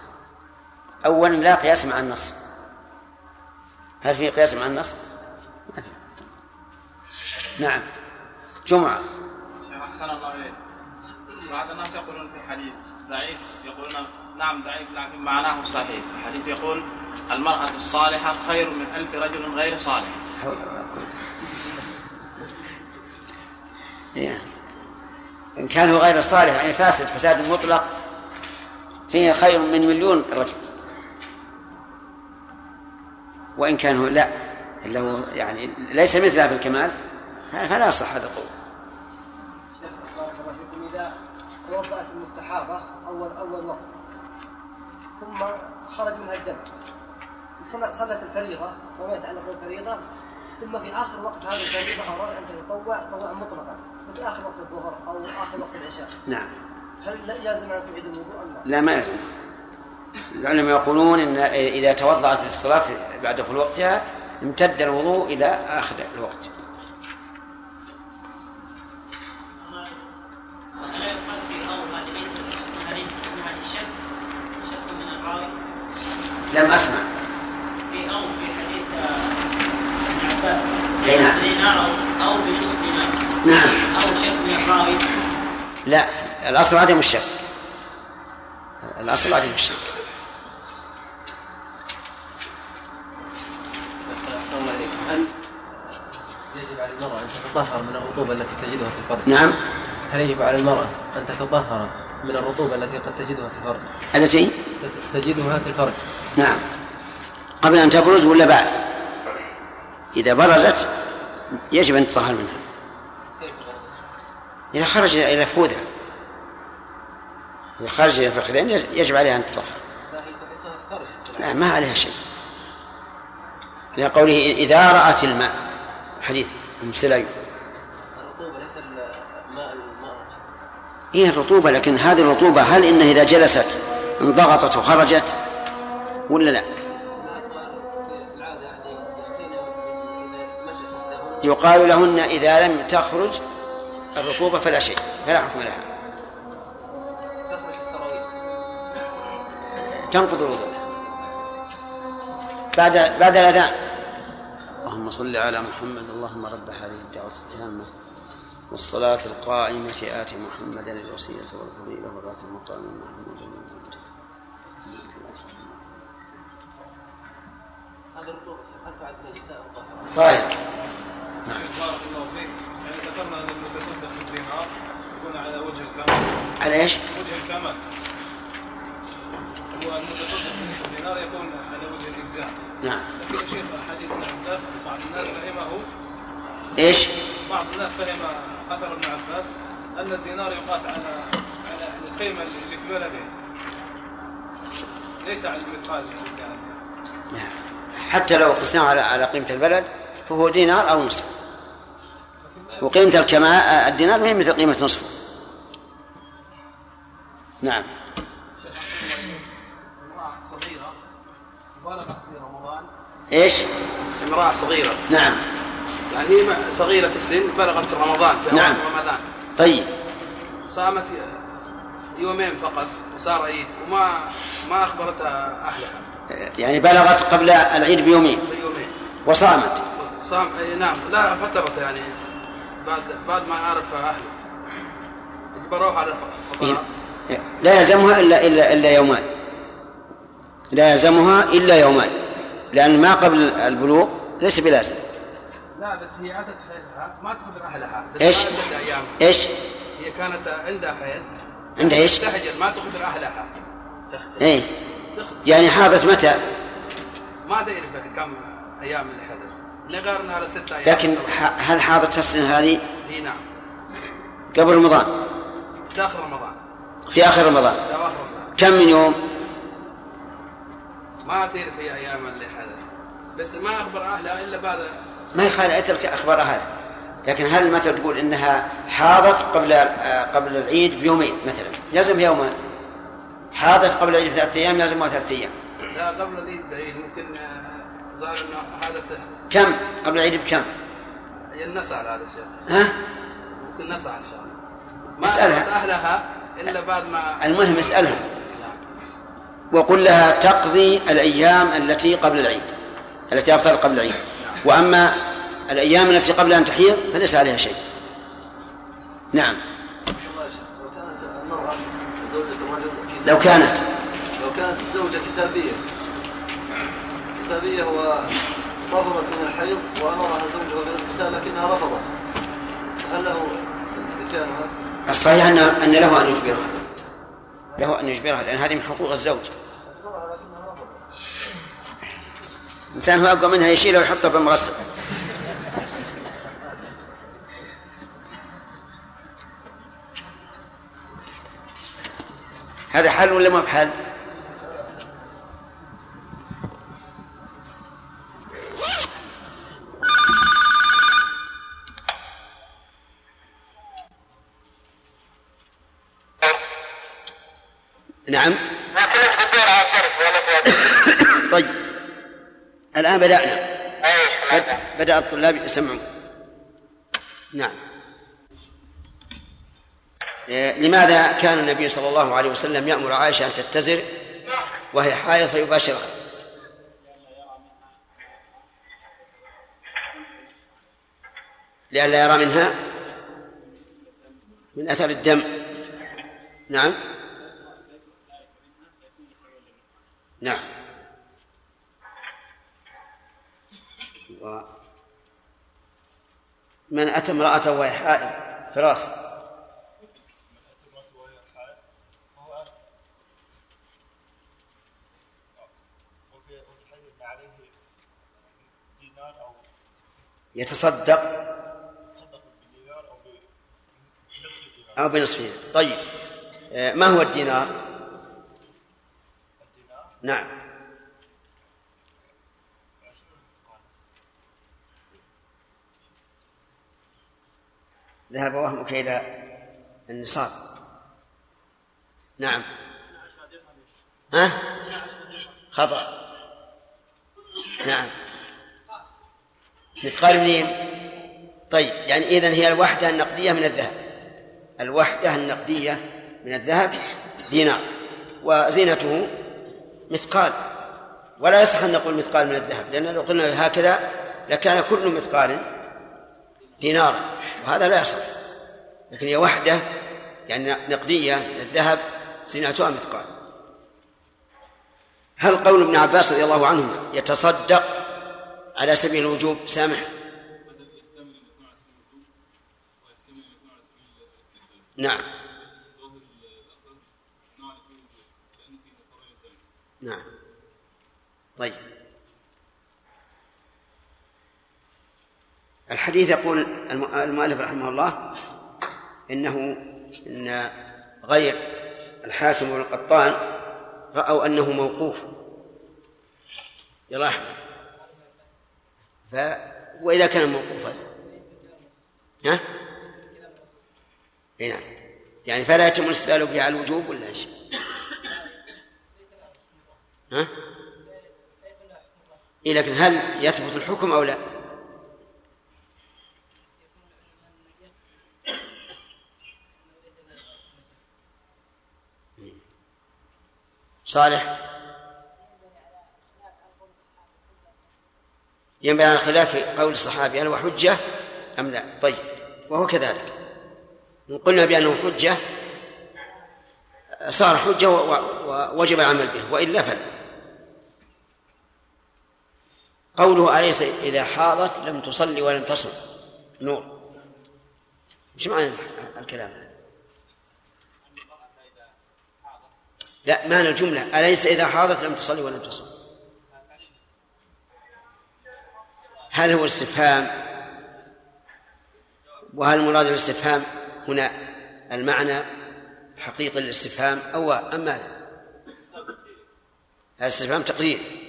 أولا لا قياس مع النص. هل في قياس مع النص؟ ما في. نعم. جمعة. شيخ أحسن الله إليك. بعض الناس يقولون في حديث ضعيف يقولون نعم ضعيف لكن معناه صحيح. الحديث يقول المرأة الصالحة خير من ألف رجل غير صالح. إيه. إن كان هو غير صالح يعني فاسد فساد مطلق فيه خير من مليون رجل. وإن كان هو لا هو يعني ليس مثلها في الكمال فلا يصح هذا القول. إذا توضأت المستحاضة أول أول وقت ثم خرج منها الدم صلت الفريضة وما يتعلق بالفريضة ثم في آخر وقت هذه الفريضة اراد ان تتطوع تطوع مطلقا مثل آخر وقت الظهر أو آخر وقت العشاء. نعم. هل لا- لازم أن تعيد الوضوء أم لا؟ لا ما يلزم. العلماء يقولون إن إذا توضأت للصلاة بعد دخول وقتها امتد الوضوء إلى آخر الوقت. لم أسمع. في أو في حديث ابن عباس نعم. دينار أو بنصف دينار نعم. أو شك من الراوي. لا الأصل عدم الشك. الاصل عدم إليكم هل يجب على المرأة أن تتطهر من الرطوبة التي تجدها في الفرج؟ نعم. هل يجب على المرأة أن تتطهر من الرطوبة التي قد تجدها في الفرج؟ التي تجدها في الفرج. نعم. قبل أن تبرز ولا بعد؟ إذا برزت يجب أن تطهر منها. إذا خرج إلى فخوذها إلى الفخذين يجب عليها أن تطهر. لا هي ما عليها شيء. لقوله إذا رأت الماء حديث أم سليم. الرطوبة ليس الماء هي الرطوبة لكن هذه الرطوبة هل إنها إذا جلست انضغطت وخرجت ولا لا؟ يقال لهن إذا لم تخرج الرطوبة فلا شيء فلا حكم لها. تنقض الوضوء. بعد بعد الأذان. اللهم صل على محمد اللهم رب هذه الدعوة التامة والصلاة القائمة آت محمدا الوصية والفضيلة والراتب المقام محمد هذا الرطوبة هل بعد النساء طيب. بارك الله فيك. يعني ذكرنا أن المتصدق بالدينار يكون على وجه الكمال على إيش؟ وجه الكمال هو المتصدق بنصف دينار يكون على وجه الإجزاء. نعم. لكن يا شيخ حديث ابن عباس بعض الناس فهمه. إيش؟ بعض الناس فهم أثر ابن عباس أن الدينار يقاس على على القيمه اللي في بلده. ليس على المثقال نعم. حتى لو قسناه على على قيمة البلد فهو دينار أو نصف. وقيمة الكماء الدينار ما هي مثل قيمة نصفه. نعم. بالغت في رمضان. إيش؟ امرأة صغيرة. نعم. يعني هي صغيرة في السن بلغت في رمضان في نعم. رمضان. طيب. صامت يومين فقط وصار عيد وما ما أخبرتها أهلها. يعني بلغت قبل العيد بيومين. بيومين. وصامت. صام نعم. لا فترت يعني بعد بعد ما عرف أهله أجبروها على فضاء لا يلزمها إلا إلا إلا يومان. لا يلزمها إلا يومان لأن ما قبل البلوغ ليس بلازم. لا بس هي أتت حيلها ما تخبر أهلها بس إيش؟ أيام إيش؟ هي كانت عندها حيل. عندها إيش؟ تهجر ما تخبر أهلها إيه. يعني حاضت متى؟ ما تعرف كم أيام اللي حدث نقارن على ستة أيام لكن هل حاضت السنة؟ هذه إي نعم. قبل رمضان. داخل رمضان. في آخر رمضان. في أواخر رمضان. كم من يوم؟ ما تعرف هي أيام اللي حدث بس ما أخبر أهلها إلا بعد ما يخالف اترك اخبارها لكن هل مثلا تقول إنها حاضت قبل آه، قبل العيد بيومين مثلا؟ يلزم يوما. حاضت قبل العيد بثلاثة أيام يلزمها ثلاثة أيام. لا قبل العيد بعيد. ممكن آه، ظهر انه هذا ت- كم؟ قبل العيد بكم؟ نسأل هذا الشيء. ها؟ ممكن نسأل إن شاء الله. ما اسألها. أخبرت أهلها إلا بعد ما المهم اسألها. وقل لها تقضي الأيام التي قبل العيد التي أفضل قبل العيد. وأما الأيام التي قبل أن تحيض فليس عليها شيء. نعم. لو كانت. لو كانت لو كانت الزوجة كتابية. كتابية وطهرت من الحيض وأمرها زوجها بالاغتسال لكنها رفضت. هل له إتيانها؟ الصحيح أن أن له أن يجبرها. له أن يجبرها لأن هذه من حقوق الزوج الإنسان هو أقوى منها يشيلها ويحطها بالمغسل هذا حل ولا ما بحل؟ نعم. طيب. الآن بدأنا. بد- بدأ الطلاب يسمعون. نعم. إيه، لماذا كان النبي صلى الله عليه وسلم يأمر عائشة أن تتزر وهي حائض فيباشرها؟ لئلا يرى منها من أثر الدم. نعم. نعم. و من أتى امرأته وهي حائض فراس يتصدق. أو بنصف دينار طيب. آه، ما هو الدينار؟ نعم. ذهب وهمك إلى النصاب. نعم. ها؟ خطأ. نعم. مثقال منين؟ طيب يعني إذن هي الوحدة النقدية من الذهب. الوحدة النقدية من الذهب دينار. وزينته؟ مثقال. ولا يصح أن نقول مثقال من الذهب لأن لو قلنا هكذا لكان كل مثقال دينار وهذا لا يصح. لكن هي وحدة يعني نقدية الذهب زينتها مثقال. هل قول ابن عباس رضي الله عنهما يتصدق على سبيل الوجوب؟ سامح. نعم. نعم طيب الحديث يقول المؤلف رحمه الله إنه إن غير الحاكم والقطان رأوا أنه موقوف يلا احمد ف وإذا كان موقوفا ها؟ نعم يعني فلا يتم الاستدلال به على الوجوب ولا إيش؟ ها؟ إيه لكن هل يثبت الحكم أو لا؟ صالح ينبغي على الخلاف في قول الصحابي هل هو حجة أم لا؟ طيب وهو كذلك إن قلنا بأنه حجة صار حجة ووجب العمل به وإلا فلا قوله أليس إذا حاضت لم تصلي ولم تصم؟ نور. إيش معنى الكلام هذا؟ لا معنى الجملة. أليس إذا حاضت لم تصلي ولم تصم؟ هل هو استفهام؟ وهل مراد الاستفهام هنا المعنى حقيقي للاستفهام أو أم ماذا؟ الاستفهام تقرير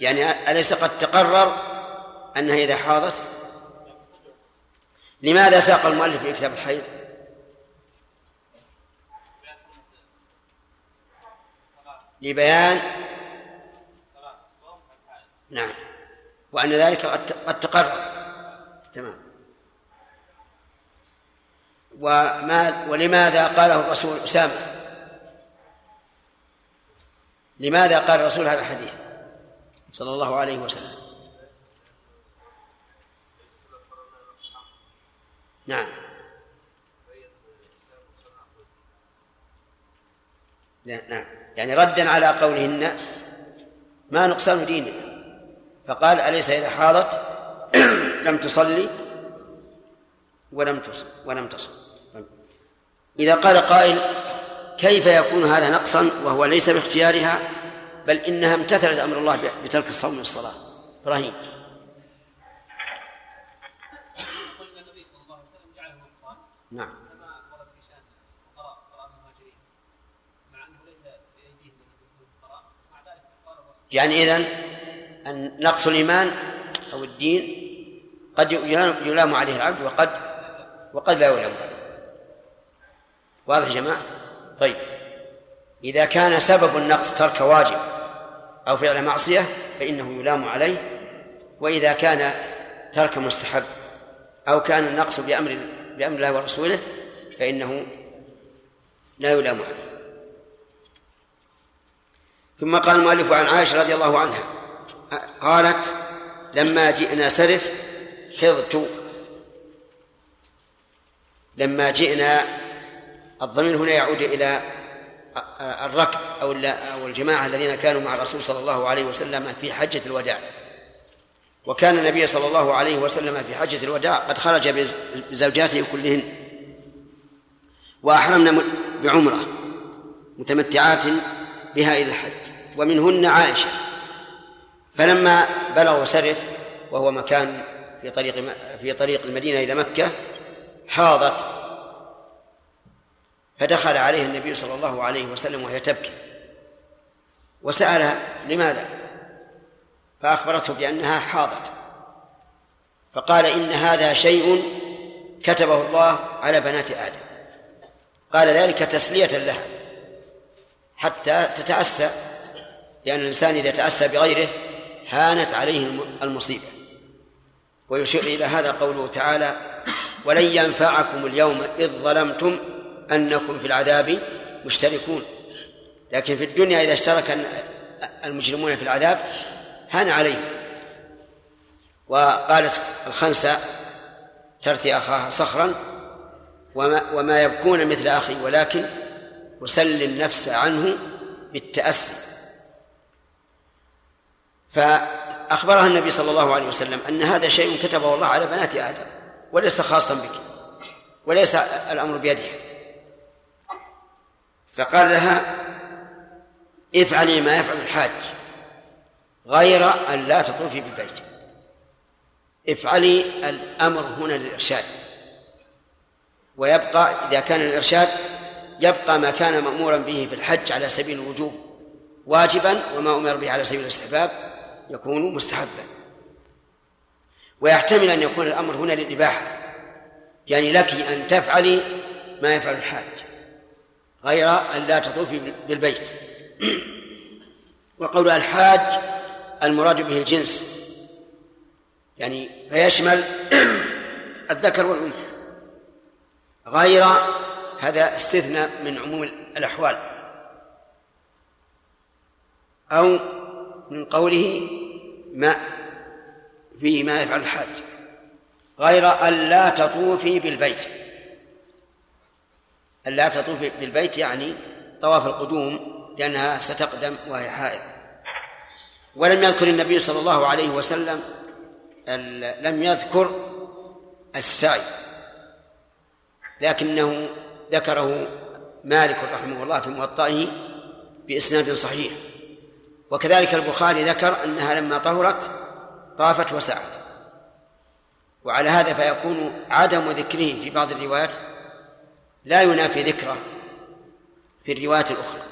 يعني أليس قد تقرر أنها إذا حاضت؟ لماذا ساق المؤلف في كتاب الحيض؟ لبيان نعم. وأن ذلك قد تقرر. تمام. وما ولماذا قاله الرسول أسامة؟ لماذا قال الرسول هذا الحديث؟ صلى الله عليه وسلم. نعم. نعم. يعني ردا على قولهن ما نقصان ديننا فقال أليس إذا حاضت؟ لم تصلي ولم تصل ولم تصل إذا قال قائل كيف يكون هذا نقصا وهو ليس باختيارها؟ بل إنها امتثلت أمر الله بترك الصوم والصلاة إبراهيم. نعم. يعني إذن أن نقص الإيمان أو الدين قد يلام عليه العبد وقد وقد لا يلام عليه. واضح يا جماعة؟ طيب. إذا كان سبب النقص ترك واجب أو فعل معصية فإنه يلام عليه. وإذا كان ترك مستحب أو كان النقص بأمر بأمر الله ورسوله فإنه لا يلام عليه. ثم قال المؤلف عن عائشة رضي الله عنها قالت لما جئنا سرف حضت. لما جئنا الضمير هنا يعود إلى الركب أو أو الجماعة الذين كانوا مع الرسول صلى الله عليه وسلم في حجة الوداع. وكان النبي صلى الله عليه وسلم في حجة الوداع قد خرج بزوجاته كلهن. وأحرمنا بعمرة متمتعات بها إلى الحج. ومنهن عائشة. فلما بلغوا سرف وهو مكان في طريق في طريق المدينة إلى مكة حاضت فدخل عليه النبي صلى الله عليه وسلم وهي تبكي. وسألها لماذا؟ فأخبرته بأنها حاضت. فقال إن هذا شيء كتبه الله على بنات آدم. قال ذلك تسلية لها. حتى تتأسى لأن الإنسان إذا تأسى بغيره هانت عليه المصيبة. ويشير إلى هذا قوله تعالى ولن ينفعكم اليوم إذ ظلمتم أنكم في العذاب مشتركون. لكن في الدنيا إذا اشترك المجرمون في العذاب هان عليهم. وقالت الخنسة ترثي أخاها صخرا وما, وما يبكون مثل أخي ولكن أسلي النفس عنه بالتأسي. فأخبرها النبي صلى الله عليه وسلم أن هذا شيء كتبه الله على بنات آدم وليس خاصا بك وليس الأمر بيدها. فقال لها افعلي ما يفعل الحاج غير أن لا تطوفي بالبيت افعلي الأمر هنا للإرشاد. ويبقى إذا كان الإرشاد يبقى ما كان مأمورا به في الحج على سبيل الوجوب واجبا وما أمر به على سبيل الاستحباب يكون مستحبا. ويحتمل أن يكون الأمر هنا للإباحة يعني لك أن تفعلي ما يفعل الحاج. غير أن لا تطوفي بالبيت. وقول الحاج المراد به الجنس. يعني فيشمل الذكر والأنثى. غير هذا استثناء من عموم الأحوال. أو من قوله ما فيه ما يفعل الحاج. غير أن لا تطوفي بالبيت. أن لا تطوفي بالبيت يعني طواف القدوم لأنها ستقدم وهي حائض. ولم يذكر النبي صلى الله عليه وسلم لم يذكر السعي. لكنه ذكره مالك رحمه الله في موطئه بإسناد صحيح. وكذلك البخاري ذكر أنها لما طهرت طافت وسعت. وعلى هذا فيكون عدم ذكره في بعض الروايات لا ينافي ذكره في الروايات الأخرى.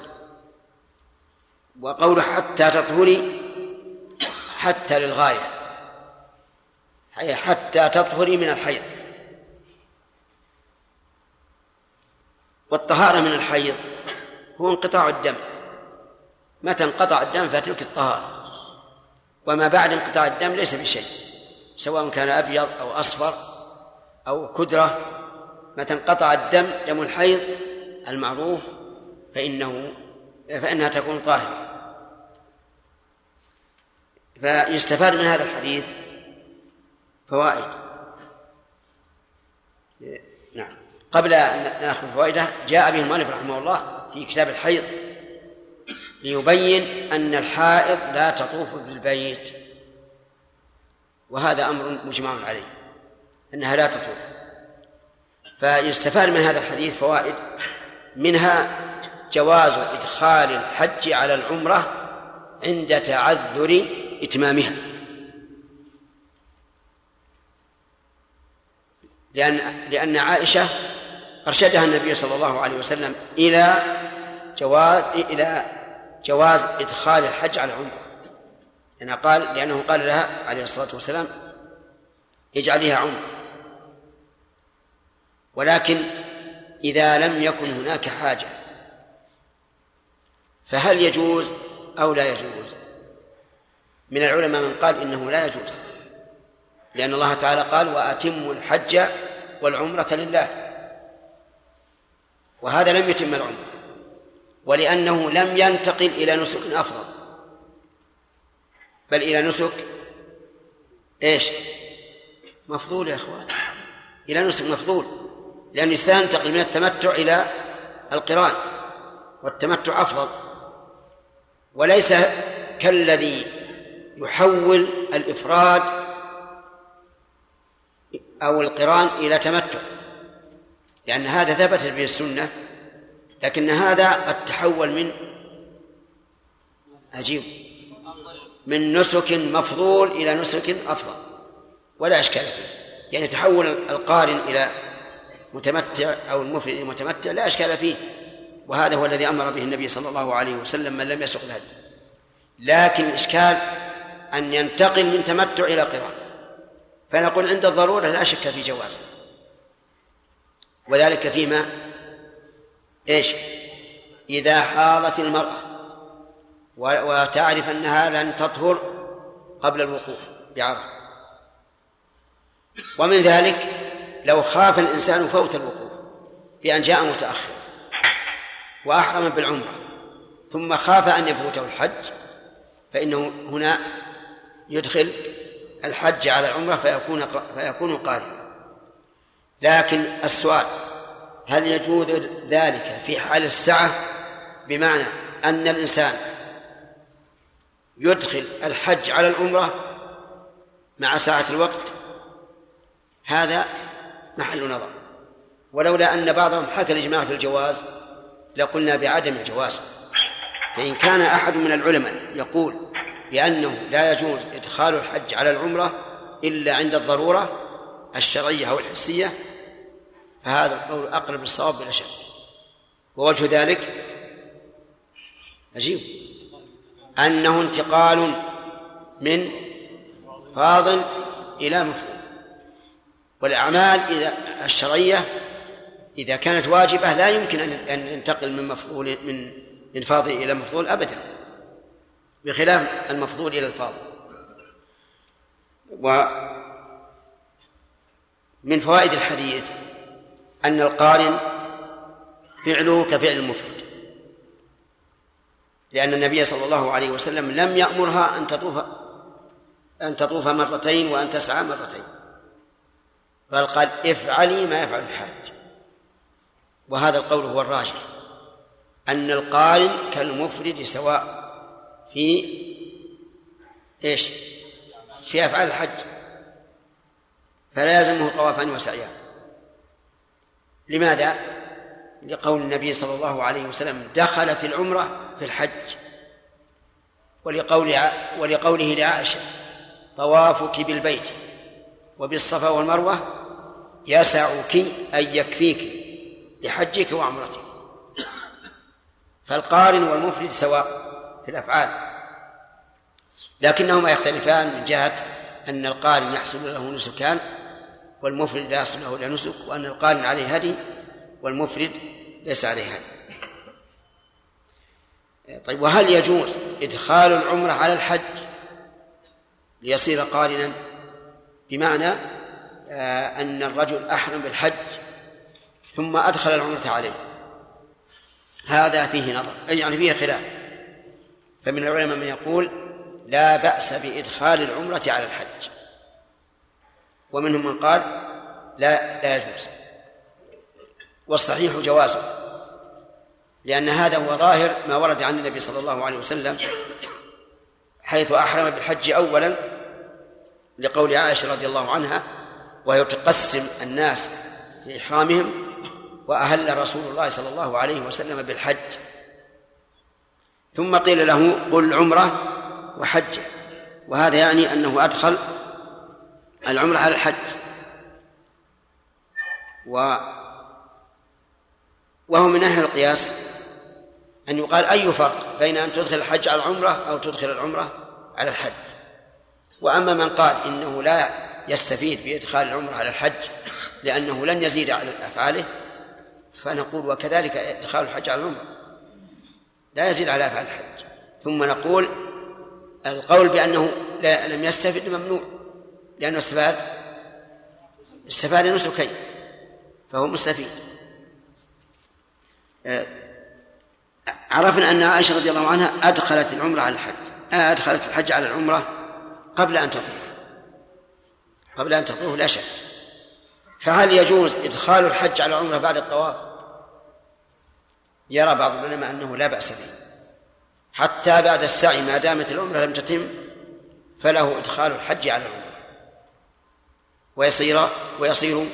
وقوله حتى تطهري حتى للغاية. حتى تطهري من الحيض. والطهارة من الحيض هو انقطاع الدم. متى انقطع الدم فتلك الطهارة. وما بعد انقطاع الدم ليس بشيء سواء كان أبيض أو أصفر أو كدرة متى انقطع الدم دم الحيض المعروف فإنه فإنها تكون طاهرة. فيستفاد من هذا الحديث فوائد. نعم. قبل أن نأخذ فوائده جاء به المؤلف رحمه الله في كتاب الحيض ليبين أن الحائض لا تطوف بالبيت وهذا أمر مجمع عليه أنها لا تطوف. فيستفاد من هذا الحديث فوائد منها جواز إدخال الحج على العمرة عند تعذر إتمامها. لأن لأن عائشة أرشدها النبي صلى الله عليه وسلم إلى جواز إلى جواز إدخال الحج على العمرة. لأنه قال لأنه قال لها عليه الصلاة والسلام اجعليها عمرة. ولكن إذا لم يكن هناك حاجة فهل يجوز أو لا يجوز؟ من العلماء من قال إنه لا يجوز لأن الله تعالى قال وأتموا الحج والعمرة لله وهذا لم يتم العمرة ولأنه لم ينتقل إلى نسك أفضل. بل إلى نسك إيش؟ مفضول يا أخوان إلى نسك مفضول. لأن الإنسان ينتقل من التمتع إلى القران والتمتع أفضل. وليس كالذي يحول الإفراد أو القران إلى تمتع لأن هذا ثبتت به السنة لكن هذا قد تحول من عجيب من نسك مفضول إلى نسك أفضل. ولا إشكال فيه. يعني تحول القارن إلى متمتع أو المفرد متمتع لا إشكال فيه وهذا هو الذي أمر به النبي صلى الله عليه وسلم من لم يسق الهدي لكن الإشكال أن ينتقل من تمتع إلى قران فنقول عند الضرورة لا شك في جوازه. وذلك فيما إيش؟ إذا حاضت المرأة وتعرف أنها لن تطهر قبل الوقوف بعرفة. ومن ذلك لو خاف الإنسان فوت الوقوف بأن جاء متأخر وأحرم بالعمرة ثم خاف أن يفوته الحج فإنه هنا يدخل الحج على العمرة فيكون فيكون قارنا لكن السؤال هل يجوز ذلك في حال السعة؟ بمعنى أن الإنسان يدخل الحج على العمرة مع ساعة الوقت هذا محل نظر. ولولا أن بعضهم حكى الإجماع في الجواز لقلنا بعدم الجواز. فإن كان أحد من العلماء يقول بأنه لا يجوز إدخال الحج على العمرة إلا عند الضرورة الشرعية أو الحسية فهذا القول أقرب للصواب بلا شك. ووجه ذلك عجيب أنه انتقال من فاضل إلى مفعول والأعمال إذا الشرعية إذا كانت واجبة لا يمكن أن ينتقل من مفعول من من فاضل إلى مفضول أبدا بخلاف المفضول إلى الفاضل. ومن فوائد الحديث أن القارن فعله كفعل المفرد لأن النبي صلى الله عليه وسلم لم يأمرها أن تطوف أن تطوف مرتين وأن تسعى مرتين. بل قال افعلي ما يفعل الحاج. وهذا القول هو الراجح أن القارن كالمفرد سواء في إيش؟ في أفعال الحج. فلا يلزمه طوافان وسعيان لماذا؟ لقول النبي صلى الله عليه وسلم دخلت العمرة في الحج. ولقول ولقوله لعائشة طوافك بالبيت. وبالصفا والمروة يسعك أي يكفيك لحجك وعمرتك. فالقارن والمفرد سواء في الأفعال. لكنهما يختلفان من جهة أن القارن يحصل له نسكان والمفرد لا يحصل له إلا نسك وأن القارن عليه هدي والمفرد ليس عليه هدي. طيب وهل يجوز إدخال العمرة على الحج ليصير قارنا؟ بمعنى آه، أن الرجل أحرم بالحج ثم أدخل العمرة عليه. هذا فيه نظر يعني فيه خلاف. فمن العلماء من يقول لا بأس بإدخال العمرة على الحج. ومنهم من قال لا لا يجوز. والصحيح جوازه لأن هذا هو ظاهر ما ورد عن النبي صلى الله عليه وسلم حيث أحرم بالحج أولا لقول عائشة رضي الله عنها وهي تقسم الناس في إحرامهم وأهل رسول الله صلى الله عليه وسلم بالحج. ثم قيل له قل عمرة وحج. وهذا يعني أنه أدخل العمرة على الحج. و وهو من ناحية القياس أن يقال أي فرق بين أن تدخل الحج على العمرة أو تدخل العمرة على الحج. وأما من قال إنه لا يستفيد بإدخال العمرة على الحج لأنه لن يزيد على أفعاله فنقول وكذلك إدخال الحج على العمرة. لا يزيد على أفعال الحج. ثم نقول القول بأنه لا لم يستفد ممنوع. لأنه استفاد استفاد نسكين فهو مستفيد. عرفنا أن عائشة رضي الله عنها أدخلت العمرة على الحج. آه، أدخلت الحج على العمرة قبل أن تطوف قبل أن تطوف لا شك. فهل يجوز إدخال الحج على العمرة بعد الطواف؟ يرى بعض العلماء أنه لا بأس به. حتى بعد السعي ما دامت العمرة لم تتم فله إدخال الحج على العمرة. ويصير ويصير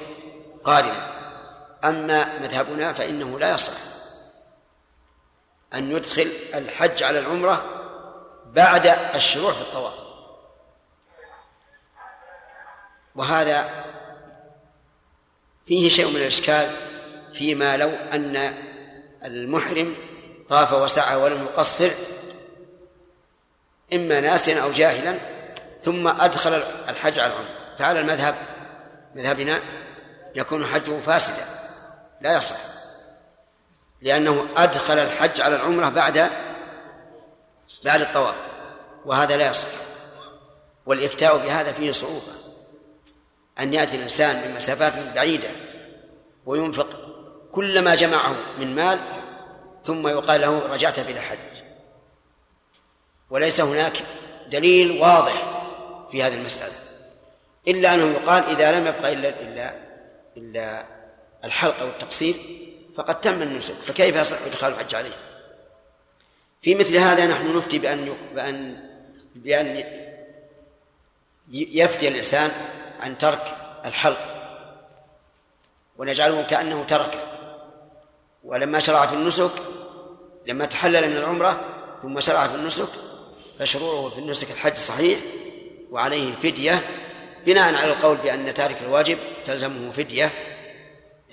قارنا. أما مذهبنا فإنه لا يصح أن يدخل الحج على العمرة بعد الشروع في الطواف. وهذا فيه شيء من الإشكال فيما لو أن المحرم طاف وسعى ولم يقصر إما ناسيا أو جاهلا ثم أدخل الحج على العمر فعلى المذهب مذهبنا يكون حجه فاسدا لا يصح لأنه أدخل الحج على العمرة بعد بعد الطواف وهذا لا يصح. والإفتاء بهذا فيه صعوبة. أن يأتي الإنسان من مسافات بعيدة وينفق كل ما جمعه من مال ثم يقال له رجعت بلا حج وليس هناك دليل واضح في هذه المسألة إلا أنه يقال إذا لم يبقى إلا إلا إلا الحلق أو التقصير فقد تم النسك فكيف يصح إدخال الحج عليه؟ في مثل هذا نحن نفتي بأن بأن بأن يفتي الإنسان عن ترك الحلق ونجعله كأنه تركه ولما شرع في النسك لما تحلل من العمرة ثم شرع في النسك فشروعه في النسك الحج صحيح وعليه فدية. بناء على القول بأن تارك الواجب تلزمه فدية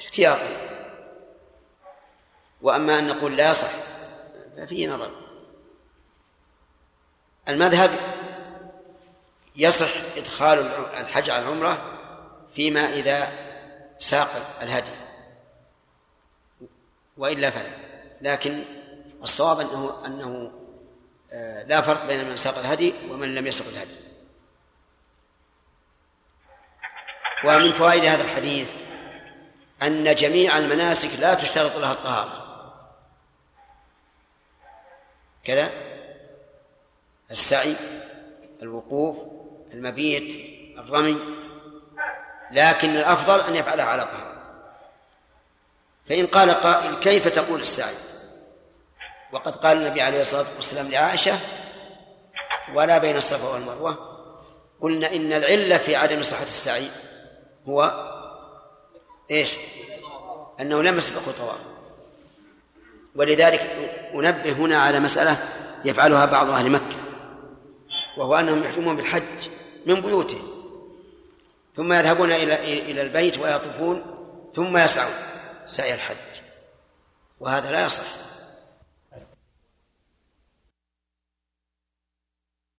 احتياطا. وأما أن نقول لا يصح ففيه نظر. المذهب يصح إدخال الحج على العمرة فيما إذا ساق الهدي. وإلا فلا. لكن الصواب أنه أنه آه، لا فرق بين من ساق الهدي ومن لم يسق الهدي. ومن فوائد هذا الحديث أن جميع المناسك لا تشترط لها الطهارة. كذا؟ السعي الوقوف المبيت الرمي لكن الأفضل أن يفعلها على طهارة فإن قال قائل كيف تقول السعي؟ وقد قال النبي عليه الصلاة والسلام لعائشة ولا بين الصفا والمروة. قلنا إن العلة في عدم صحة السعي هو إيش؟ أنه لم يسبقه طواف. ولذلك أنبه هنا على مسألة يفعلها بعض أهل مكة وهو أنهم يحرمون بالحج. من بيوتهم ثم يذهبون إلى إلى البيت ويطوفون ثم يسعون سعي الحج. وهذا لا يصح.